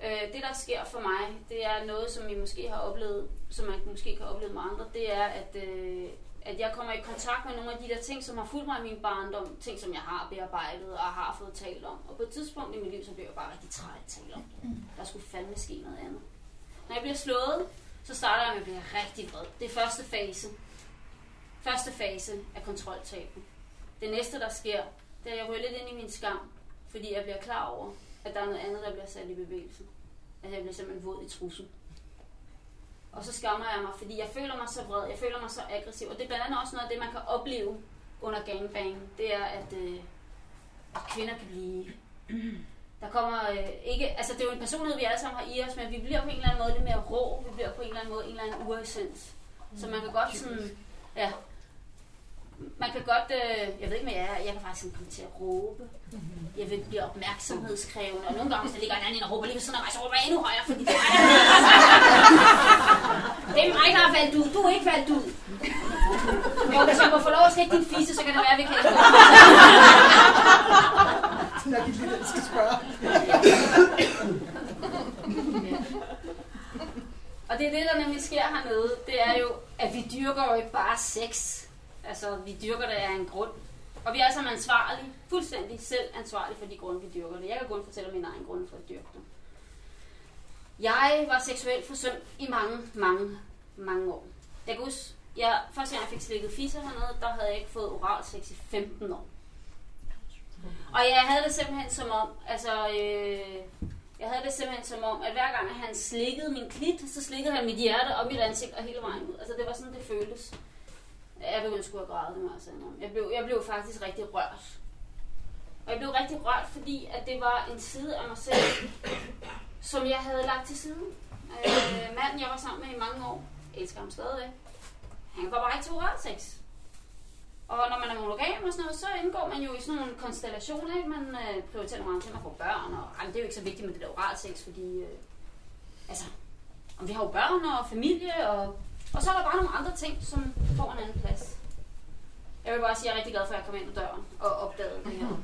øh, det, der sker for mig, det er noget, som I måske har oplevet, som man måske kan opleve med andre, det er, at, øh, at jeg kommer i kontakt med nogle af de der ting, som har fulgt mig i min barndom, ting, som jeg har bearbejdet og har fået talt om. Og på et tidspunkt i mit liv, så blev jeg bare rigtig træt af at tale om det. Der skulle fandme ske noget andet. Når jeg bliver slået, så starter jeg med at blive rigtig vred. Det er første fase. Første fase af kontroltaben. Det næste, der sker, det er, at jeg ryger lidt ind i min skam, fordi jeg bliver klar over, at der er noget andet, der bliver sat i bevægelse. At jeg bliver simpelthen våd i trussen. Og så skammer jeg mig, fordi jeg føler mig så vred, jeg føler mig så aggressiv. Og det er blandt andet også noget af det, man kan opleve under gangbang. Det er, at, øh, at kvinder kan blive... Der kommer øh, ikke... Altså, det er jo en personlighed, vi alle sammen har i os, men vi bliver på en eller anden måde lidt mere rå. Vi bliver på en eller anden måde en eller anden uressens. Så man kan godt sådan... Ja, man kan godt, øh, jeg ved ikke med jer, jeg kan faktisk komme til at råbe. Jeg vil blive opmærksomhedskrævende, og nogle gange, hvis der ligger en anden ind og råber lige ved sådan, og så råber jeg endnu højere, fordi det er mig, der Det er mig, der har faldet ud. Du er ikke faldet ud. Jo, hvis jeg må få lov at slikke din fisse, så kan det være, at vi kan Når de lille skal spørge. Og det er det, der nemlig sker hernede. Det er jo, at vi dyrker jo ikke bare sex. Altså, vi dyrker det af en grund. Og vi er alle ansvarlige, fuldstændig selv ansvarlige for de grunde, vi dyrker det. Jeg kan kun fortælle om min egen grund for at dyrke det. Jeg var seksuelt forsømt i mange, mange, mange år. Jeg kan huske, jeg, første gang jeg fik slikket fisse hernede, der havde jeg ikke fået oral sex i 15 år. Og jeg havde det simpelthen som om, altså, øh, jeg havde det simpelthen som om, at hver gang han slikkede min klit, så slikkede han mit hjerte og mit ansigt og hele vejen ud. Altså, det var sådan, det føltes. Jeg begyndte sgu at græde, det må jeg sige. Jeg blev, jeg blev faktisk rigtig rørt. Og jeg blev rigtig rørt, fordi at det var en side af mig selv, som jeg havde lagt til side. Øh, manden, jeg var sammen med i mange år, elsker ham stadigvæk. Han går bare ikke til oralsex. Og når man er monogam og sådan noget, så indgår man jo i sådan nogle konstellationer, ikke? Man øh, prioriterer nogle andre ting, man får børn, og ej, det er jo ikke så vigtigt med det der oralsex, fordi, øh, altså, om vi har jo børn og familie, og, og så er der bare nogle andre ting, som får en anden plads. Jeg vil bare sige, at jeg er rigtig glad for, at jeg kom ind ad døren og opdagede det her.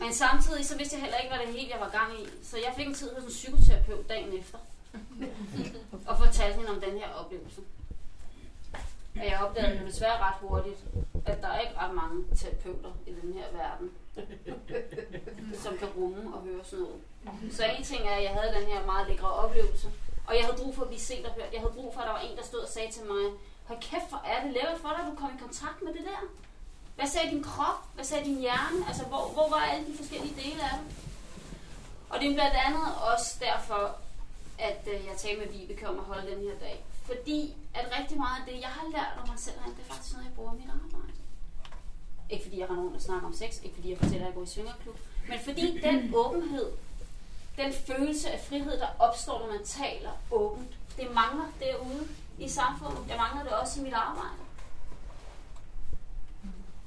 Men samtidig så vidste jeg heller ikke, hvad det helt jeg var gang i. Så jeg fik en tid hos en psykoterapeut dagen efter. og fortalte hende om den her oplevelse. Og jeg opdagede desværre ret hurtigt, at der er ikke ret mange terapeuter i den her verden, som kan rumme og høre sådan noget. Så en ting er, at jeg havde den her meget lækre oplevelse, og jeg havde brug for at blive set og hørt. Jeg havde brug for, at der var en, der stod og sagde til mig, hold kæft, hvor er det lækkert for dig, at du kom i kontakt med det der. Hvad sagde din krop? Hvad sagde din hjerne? Altså, hvor, hvor var alle de forskellige dele af det? Og det er blandt andet også derfor, at øh, jeg talte med Vibeke om at holde den her dag. Fordi at rigtig meget af det, jeg har lært om mig selv, det er faktisk noget, jeg bruger i mit arbejde. Ikke fordi jeg har nogen, og snakker om sex, ikke fordi jeg fortæller, at jeg går i svingerklub, men fordi den åbenhed, den følelse af frihed, der opstår, når man taler åbent, det mangler derude i samfundet. Jeg mangler det også i mit arbejde.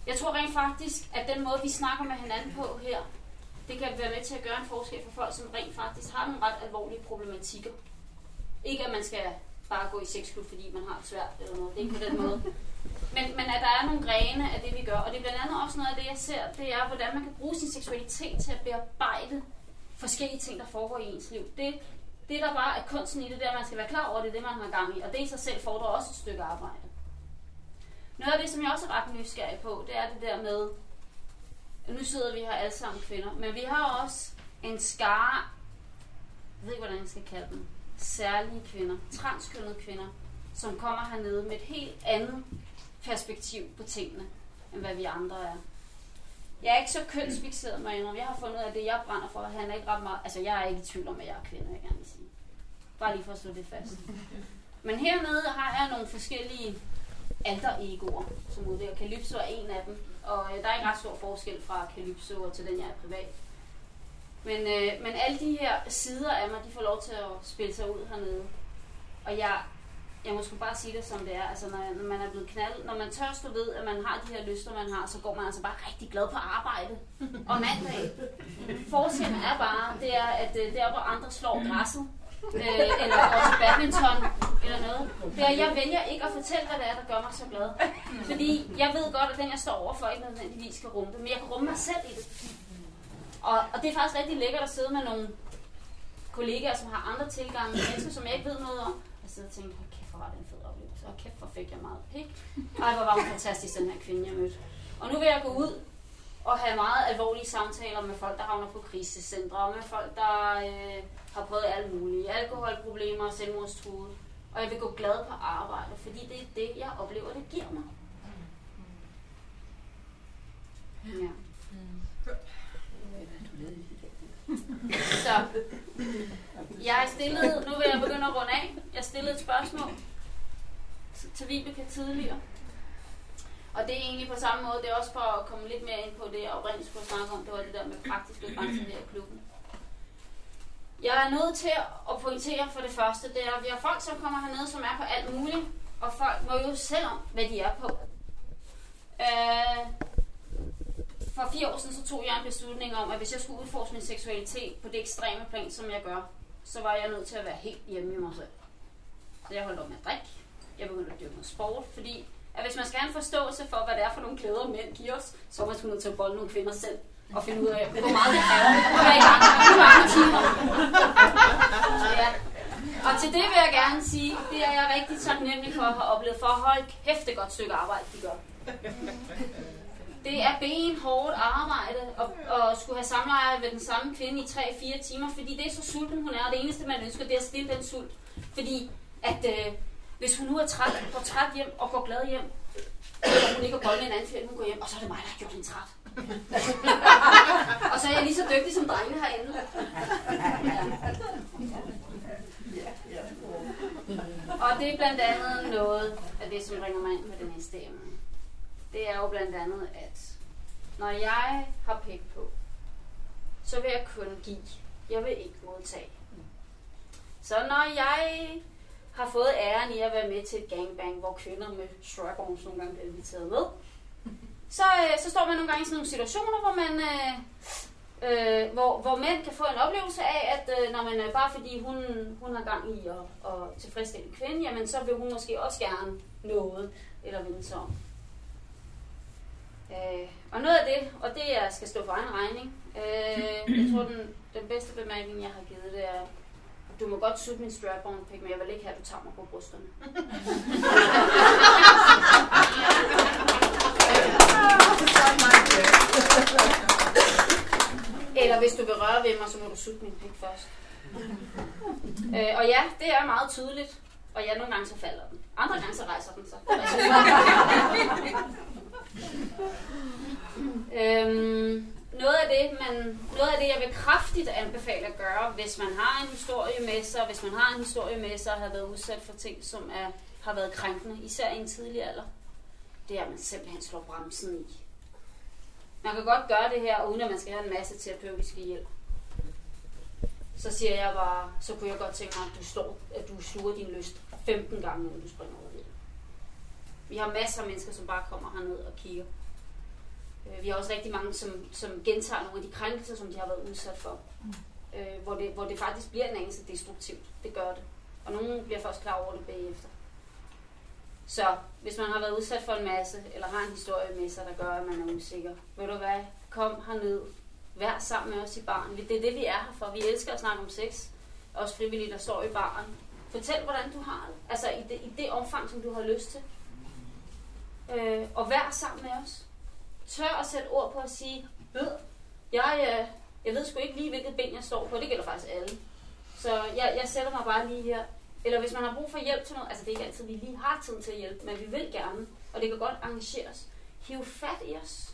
Jeg tror rent faktisk, at den måde, vi snakker med hinanden på her, det kan være med til at gøre en forskel for folk, som rent faktisk har nogle ret alvorlige problematikker. Ikke at man skal bare gå i sexklub, fordi man har det svært eller noget. Det er ikke på den måde. Men, men at der er nogle grene af det, vi gør. Og det er blandt andet også noget af det, jeg ser, det er, hvordan man kan bruge sin seksualitet til at bearbejde forskellige ting, der foregår i ens liv. Det, det der bare er kunsten i det, det er, at man skal være klar over, det er det, man har gang i. Og det i sig selv fordrer også et stykke arbejde. Noget af det, som jeg også er ret nysgerrig på, det er det der med, nu sidder vi her alle sammen kvinder, men vi har også en skare, jeg ved ikke, hvordan jeg skal kalde dem, særlige kvinder, transkønnede kvinder, som kommer hernede med et helt andet perspektiv på tingene, end hvad vi andre er. Jeg er ikke så kønsfixeret, mig Jeg har fundet ud af, at det, jeg brænder for, han er ikke ret meget... Altså, jeg er ikke i tvivl om, at jeg er kvinde, vil jeg gerne sige. Bare lige for at slå det fast. Men hernede har jeg nogle forskellige alter-egoer, som udvikler. Calypso er en af dem, og øh, der er ikke ret stor forskel fra Calypso til den, jeg er privat. Men, øh, men alle de her sider af mig, de får lov til at spille sig ud hernede. Og jeg, jeg må sgu bare sige det som det er. Altså, når, når man er blevet knald, når man tør stå ved, at man har de her lyster, man har, så går man altså bare rigtig glad på arbejde. Og mandag. Forskellen er bare, det er, at øh, der hvor andre slår græsset, øh, eller går til badminton, eller noget. Det er, jeg vælger ikke at fortælle, hvad det er, der gør mig så glad. Fordi jeg ved godt, at den, jeg står overfor, ikke nødvendigvis skal rumme det, men jeg kan rumme mig selv i det. Og, og det er faktisk rigtig lækkert at sidde med nogle kollegaer, som har andre tilgange, mennesker, som jeg ikke ved noget om. Jeg sidder og tænker, var det en fed oplevelse, og kæft, hvor fik jeg meget pik. Ej, hvor var hun fantastisk, den her kvinde, jeg mødte. Og nu vil jeg gå ud og have meget alvorlige samtaler med folk, der havner på krisecentre, og med folk, der øh, har prøvet alt muligt. Alkoholproblemer og selvmordstruet. Og jeg vil gå glad på arbejde, fordi det er det, jeg oplever, det giver mig. Ja. Så jeg stillede, nu vil jeg begynde at runde af. Jeg stillede et spørgsmål til Vibeke tidligere. Og det er egentlig på samme måde, det er også for at komme lidt mere ind på det, jeg oprindeligt skulle snakke om, det var det der med praktiske grænser her i klubben. Jeg er nødt til at pointere for det første, det er, at vi har folk, som kommer hernede, som er på alt muligt, og folk må jo selv om, hvad de er på. Øh, for fire år siden, så tog jeg en beslutning om, at hvis jeg skulle udforske min seksualitet på det ekstreme plan, som jeg gør, så var jeg nødt til at være helt hjemme i mig selv. Så jeg holdt op med at drikke. Jeg begyndte at dyrke noget sport, fordi at hvis man skal have en forståelse for, hvad det er for nogle glæder, mænd giver os, så er man nødt til at bolde nogle kvinder selv og finde ud af, hvor meget det er. Og være i gang med mange timer. Ja. Og til det vil jeg gerne sige, det er jeg rigtig taknemmelig for at have oplevet, for at holde kæft et godt stykke arbejde, de gør. Det er benhårdt arbejde at, at skulle have samleje med den samme kvinde i 3-4 timer, fordi det er så sulten hun er, og det eneste man ønsker, det er at stille den sult. Fordi at øh, hvis hun nu er træt, går træt hjem og går glad hjem, så hun ikke at bolle en anden fjerde, hun går hjem, og så er det mig, der har gjort hende træt. og så er jeg lige så dygtig som drengene herinde. Ja. Og det er blandt andet noget af det, som ringer mig ind med det næste emne. Det er jo blandt andet, at når jeg har pæk på, så vil jeg kun give. Jeg vil ikke modtage. Så når jeg har fået æren i at være med til et gangbang, hvor kvinder med strap nogle gange bliver inviteret med, så, øh, så står man nogle gange i sådan nogle situationer, hvor man... Øh, øh, hvor, hvor mænd kan få en oplevelse af, at øh, når man, øh, bare fordi hun, hun har gang i at, at tilfredsstille en kvinde, jamen så vil hun måske også gerne noget, eller vende sig om. Øh, og noget af det, og det jeg skal stå for egen regning, øh, jeg tror den, den bedste bemærkning, jeg har givet, det er, du må godt sutte min strap-on pick, men jeg vil ikke have, at du tager mig på brysterne. Eller hvis du vil røre ved mig, så må du sutte min pik først. øh, og ja, det er meget tydeligt. Og ja, nogle gange så falder den. Andre gange så rejser den sig. øhm, noget af det, man, noget af det, jeg vil kraftigt anbefale at gøre, hvis man har en historie med sig, hvis man har en historie med sig og har været udsat for ting, som er, har været krænkende, især i en tidlig alder, det er, at man simpelthen slår bremsen i. Man kan godt gøre det her, uden at man skal have en masse terapeutisk hjælp. Så siger jeg bare, så kunne jeg godt tænke mig, at du, står, at du sluger din lyst 15 gange, når du springer over det. Vi har masser af mennesker, som bare kommer herned og kigger. Øh, vi har også rigtig mange, som, som gentager nogle af de krænkelser, som de har været udsat for. Øh, hvor, det, hvor det faktisk bliver en anelse destruktivt. Det gør det. Og nogen bliver først klar over det bagefter. Så hvis man har været udsat for en masse, eller har en historie med sig, der gør, at man er usikker, ved du hvad, kom herned, vær sammen med os i barn. Det er det, vi er her for. Vi elsker at snakke om sex. også frivillige, der står i baren. Fortæl, hvordan du har det. Altså i det, i det omfang, som du har lyst til. Øh, og vær sammen med os. Tør at sætte ord på at sige, ved, jeg, øh, jeg ved sgu ikke lige, hvilket ben jeg står på. Det gælder faktisk alle. Så jeg, jeg sætter mig bare lige her. Eller hvis man har brug for hjælp til noget, altså det er ikke altid, vi lige har tid til at hjælpe, men vi vil gerne, og det kan godt arrangeres. Hiv fat i os.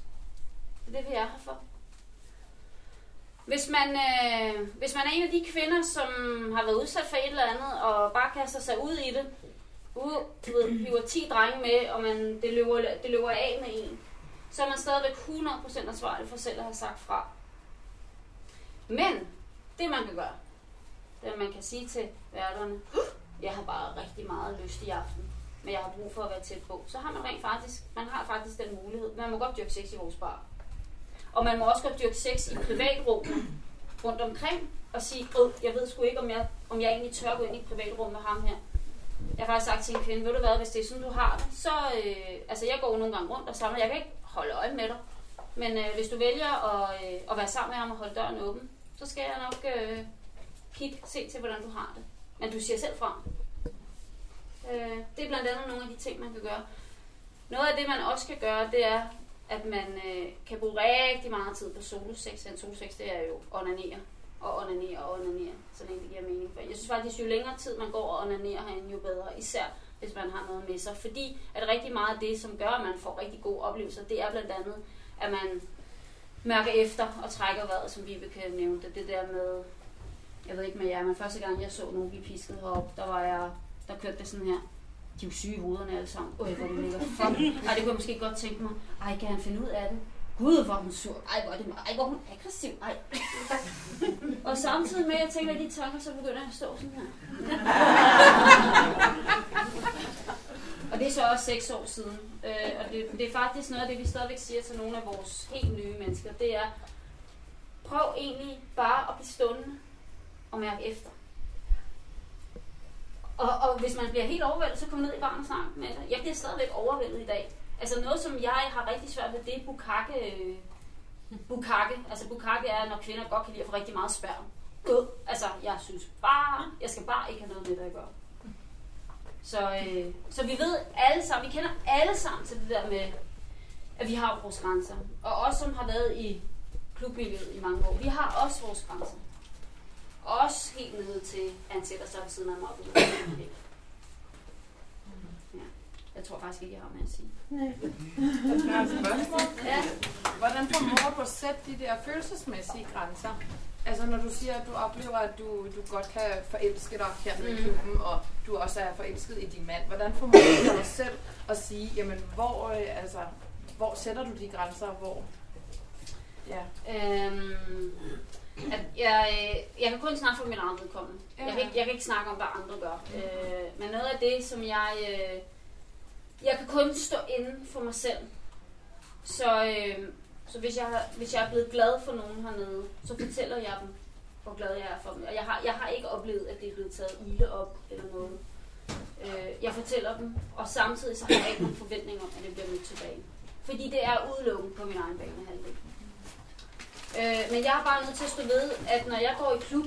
Det er det, vi er her for. Hvis man, øh, hvis man er en af de kvinder, som har været udsat for et eller andet, og bare kaster sig ud i det, ud, du ved, hiver 10 drenge med, og man, det, løber, det løber af med en, så er man stadigvæk 100% ansvarlig for selv at have sagt fra. Men det man kan gøre, det er, at man kan sige til værterne, jeg har bare rigtig meget lyst i aften, men jeg har brug for at være tæt på. Så har man rent faktisk, man har faktisk den mulighed. Man må godt dyrke sex i vores bar. Og man må også godt dyrke sex i privatrummet rundt omkring og sige, øh, jeg ved sgu ikke, om jeg, om jeg egentlig tør gå ind i privatrummet privatrum med ham her. Jeg har faktisk sagt til en kvinde, ved du hvad, hvis det er sådan, du har det, så, øh, altså jeg går nogle gange rundt og samler, jeg kan ikke holde øje med dig, men øh, hvis du vælger at, øh, at være sammen med ham og holde døren åben, så skal jeg nok øh, kigge, se til, hvordan du har det. Men du siger selv fra. Øh, det er blandt andet nogle af de ting, man kan gøre. Noget af det, man også kan gøre, det er, at man øh, kan bruge rigtig meget tid på solosex. En solosex, det er jo onanere og onanere og onanere, så længe det giver mening. For jeg synes faktisk, jo længere tid man går og onanerer herinde, jo bedre. Især hvis man har noget med sig. Fordi at rigtig meget af det, som gør, at man får rigtig gode oplevelser, det er blandt andet, at man mærker efter og trækker vejret, som vi kan nævne det. Det der med, jeg ved ikke med jer, men første gang jeg så nogen blive pisket heroppe, der var jeg, der kørte det sådan her. De er jo syge i hovederne alle sammen. Øj, hvor det ligger fuck. Ej, det kunne jeg måske godt tænke mig. Ej, kan han finde ud af det? Gud, hvor hun sur. Ej, hvor er, det, ej, hvor hun aggressiv. Ej. og samtidig med, at jeg tænker de tanker, så begynder jeg at stå sådan her. og det er så også seks år siden. Øh, og det, det er faktisk noget af det, vi stadigvæk siger til nogle af vores helt nye mennesker. Det er, prøv egentlig bare at blive stående og mærke efter. Og, og hvis man bliver helt overvældet, så kom ned i barnets snak med dig. Jeg bliver stadigvæk overvældet i dag. Altså noget, som jeg har rigtig svært ved, det er bukake. Øh, bukake. Altså bukake er, når kvinder godt kan lide at få rigtig meget sperm. God. Altså, jeg synes bare, jeg skal bare ikke have noget med det at gøre. Så, øh, så vi ved alle sammen, vi kender alle sammen til det der med, at vi har vores grænser. Og os, som har været i klubmiljøet i mange år, vi har også vores grænser. Også helt nede til, at han sætter sig ved siden af mig. Tror faktisk ikke, jeg har mere at sige. Jeg har et spørgsmål. Ja. Hvordan formår du at sætte de der følelsesmæssige grænser? Altså når du siger, at du oplever, at du, du godt kan forelske dig her i Mm. klubben, og du også er forelsket i din mand. Hvordan formår du dig selv at sige, jamen hvor, øh, altså, hvor sætter du de grænser, og hvor... Ja. Øhm, at jeg, øh, jeg kan kun snakke for min eget vedkommende. Ja. Jeg, kan ikke, jeg kan ikke snakke om, hvad andre gør. Øh, men noget af det, som jeg... Øh, jeg kan kun stå inden for mig selv. Så, øh, så hvis, jeg, har- hvis jeg er blevet glad for nogen hernede, så fortæller jeg dem, hvor glad jeg er for dem. Og jeg har, jeg har ikke oplevet, at det er blevet taget ilde op eller noget. Øh, jeg fortæller dem, og samtidig så har jeg ikke nogen forventning om, at det bliver mødt tilbage. Fordi det er udelukket på min egen banehalvdel. Øh, men jeg er bare nødt til at stå ved, at når jeg går i klub,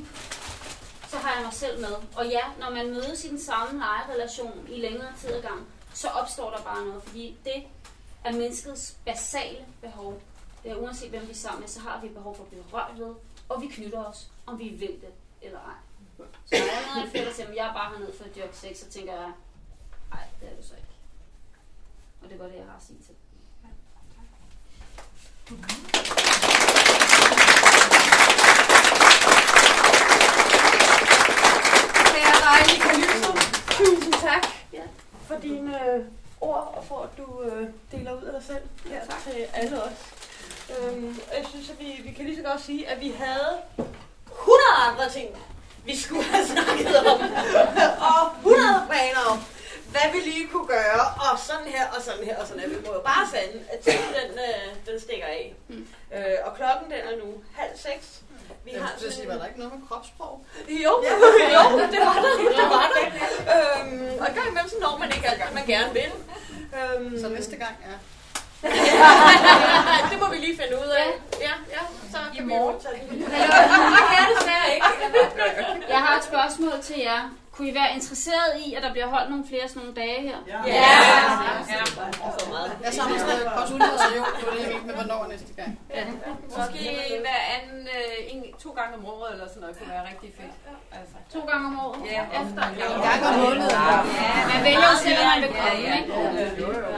så har jeg mig selv med. Og ja, når man mødes i den samme lejerelation i længere tid ad gang, så opstår der bare noget. Fordi det er menneskets basale behov. Det er uanset hvem vi er sammen med, så har vi behov for at blive rørt ved, og vi knytter os, om vi vil det eller ej. Så når jeg er nede føler til, at jeg er bare hernede for at dyrke sex, så tænker jeg, nej, det er du så ikke. Og det var det, jeg har at sige til. Kære dejlige Calypso, tusind tak for dine øh, ord og for at du øh, deler ud af dig selv her tak. til alle os. Øhm, jeg synes, at vi, vi kan lige så godt sige, at vi havde 100 andre ting, vi skulle have snakket om. og 100 planer om, hvad vi lige kunne gøre, og sådan her, og sådan her, og sådan her. Vi må jo bare sande, at tiden den, øh, den stikker af. Mm. Øh, og klokken den er nu halv seks. Vi Jeg har at sige, sådan- var der ikke noget med kropssprog? jo, ja. jo, det var der. Det var der. Øhm, og gang imellem, så når man ikke alt, man gerne vil. Øhm, Så næste gang, ja. det må vi lige finde ud af. Ja, ja, så kan vi jo tage det. Jeg kan desværre ikke. Jeg har et spørgsmål til jer. Kunne I være interesseret i, at der bliver holdt nogle flere sådan nogle dage her? Ja. Ja. Ja. Jeg samler stadig også 100 jo. Det var det ikke med, hvornår næste gang. Ja. Måske hver anden, øh, en, to gange om året eller sådan noget, kunne være rigtig fedt. Altså. To gange om året? Ja, Efter en En gang om måneden. Ja, Man vælger jo selv, man vil Ja, komme, ja. ikke? Jo, jo.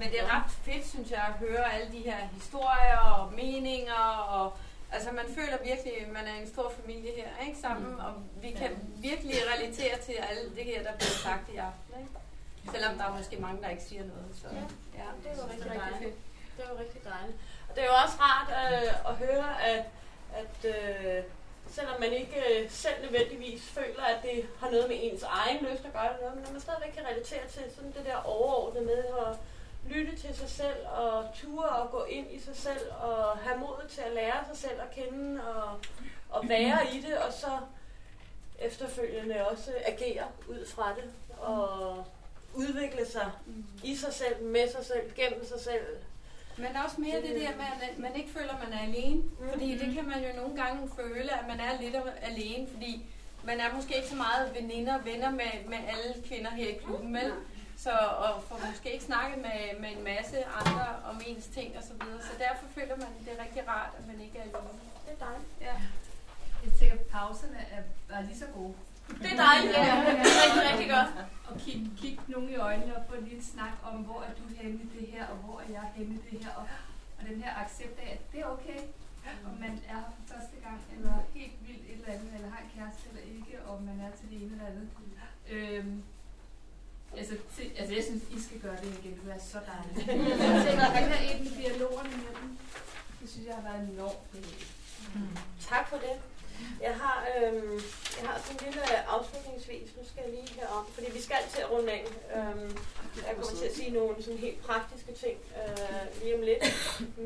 Men det er ret fedt, synes jeg, at høre alle de her historier og meninger. Og, altså, man føler virkelig, at man er en stor familie her ikke sammen. Og vi kan virkelig relatere til alt det her, der bliver sagt i aften. Ikke? Selvom der er måske mange, der ikke siger noget. Så, ja, det er jo rigtig, rigtig fedt. Det jo rigtig dejligt. Og det er jo også rart øh, at høre, at, at øh, selvom man ikke øh, selv nødvendigvis føler, at det har noget med ens egen lyst at gøre, noget, men at man stadigvæk kan relatere til sådan det der overordnede med at lytte til sig selv og ture og gå ind i sig selv og have mod til at lære sig selv at kende og, og være i det, og så efterfølgende også agere ud fra det og udvikle sig i sig selv, med sig selv, gennem sig selv. Men også mere det der med, at man ikke føler, at man er alene. Fordi det kan man jo nogle gange føle, at man er lidt alene, fordi man er måske ikke så meget veninder og venner med, med alle kvinder her i klubben, vel? Så, og får måske ikke snakket med, med en masse andre om ens ting og så videre. Så derfor føler man, at det er rigtig rart, at man ikke er alene. Det er dejligt. Ja. Jeg tænker, at pauserne er, er lige så gode. Det er dejligt. Ja, det er rigtig, rigtig godt. Og kig, kig nogen i øjnene og få en lille snak om, hvor er du henne i det her, og hvor er jeg henne i det her. Og, og den her accept af, at det er okay, om man er her for første gang, eller helt vildt et eller andet, eller har en kæreste eller ikke, og man er til det ene eller andet. Øhm, altså, til, altså, jeg synes, I skal gøre det igen. Det er så dejligt. jeg tænker, at den her en dialogerne imellem, det synes jeg har været enormt fedt. Tak for det. Jeg har, øhm, jeg har sådan en lille afslutningsvis, nu skal jeg lige herom, fordi vi skal til at runde af. Øhm, jeg kommer til at sige nogle sådan helt praktiske ting øh, lige om lidt.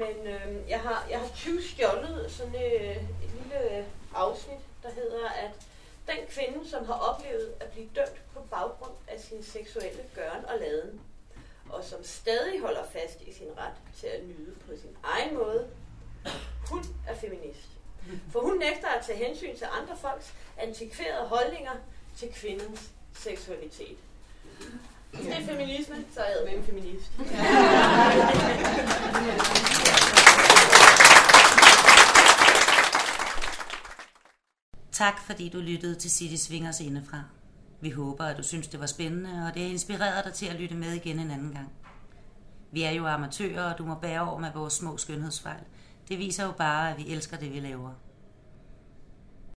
Men øhm, jeg har, jeg har 20 stjålet sådan øh, et lille afsnit, der hedder, at den kvinde, som har oplevet at blive dømt på baggrund af sin seksuelle gøren og laden, og som stadig holder fast i sin ret til at nyde på sin egen måde, hun er feminist. For hun nægter at tage hensyn til andre folks antikverede holdninger til kvindens seksualitet. Det er feminisme, så er jeg med en feminist. Tak fordi du lyttede til City Swingers indefra. Vi håber, at du synes, det var spændende, og det har inspireret dig til at lytte med igen en anden gang. Vi er jo amatører, og du må bære over med vores små skønhedsfejl. Det viser jo bare, at vi elsker det, vi laver.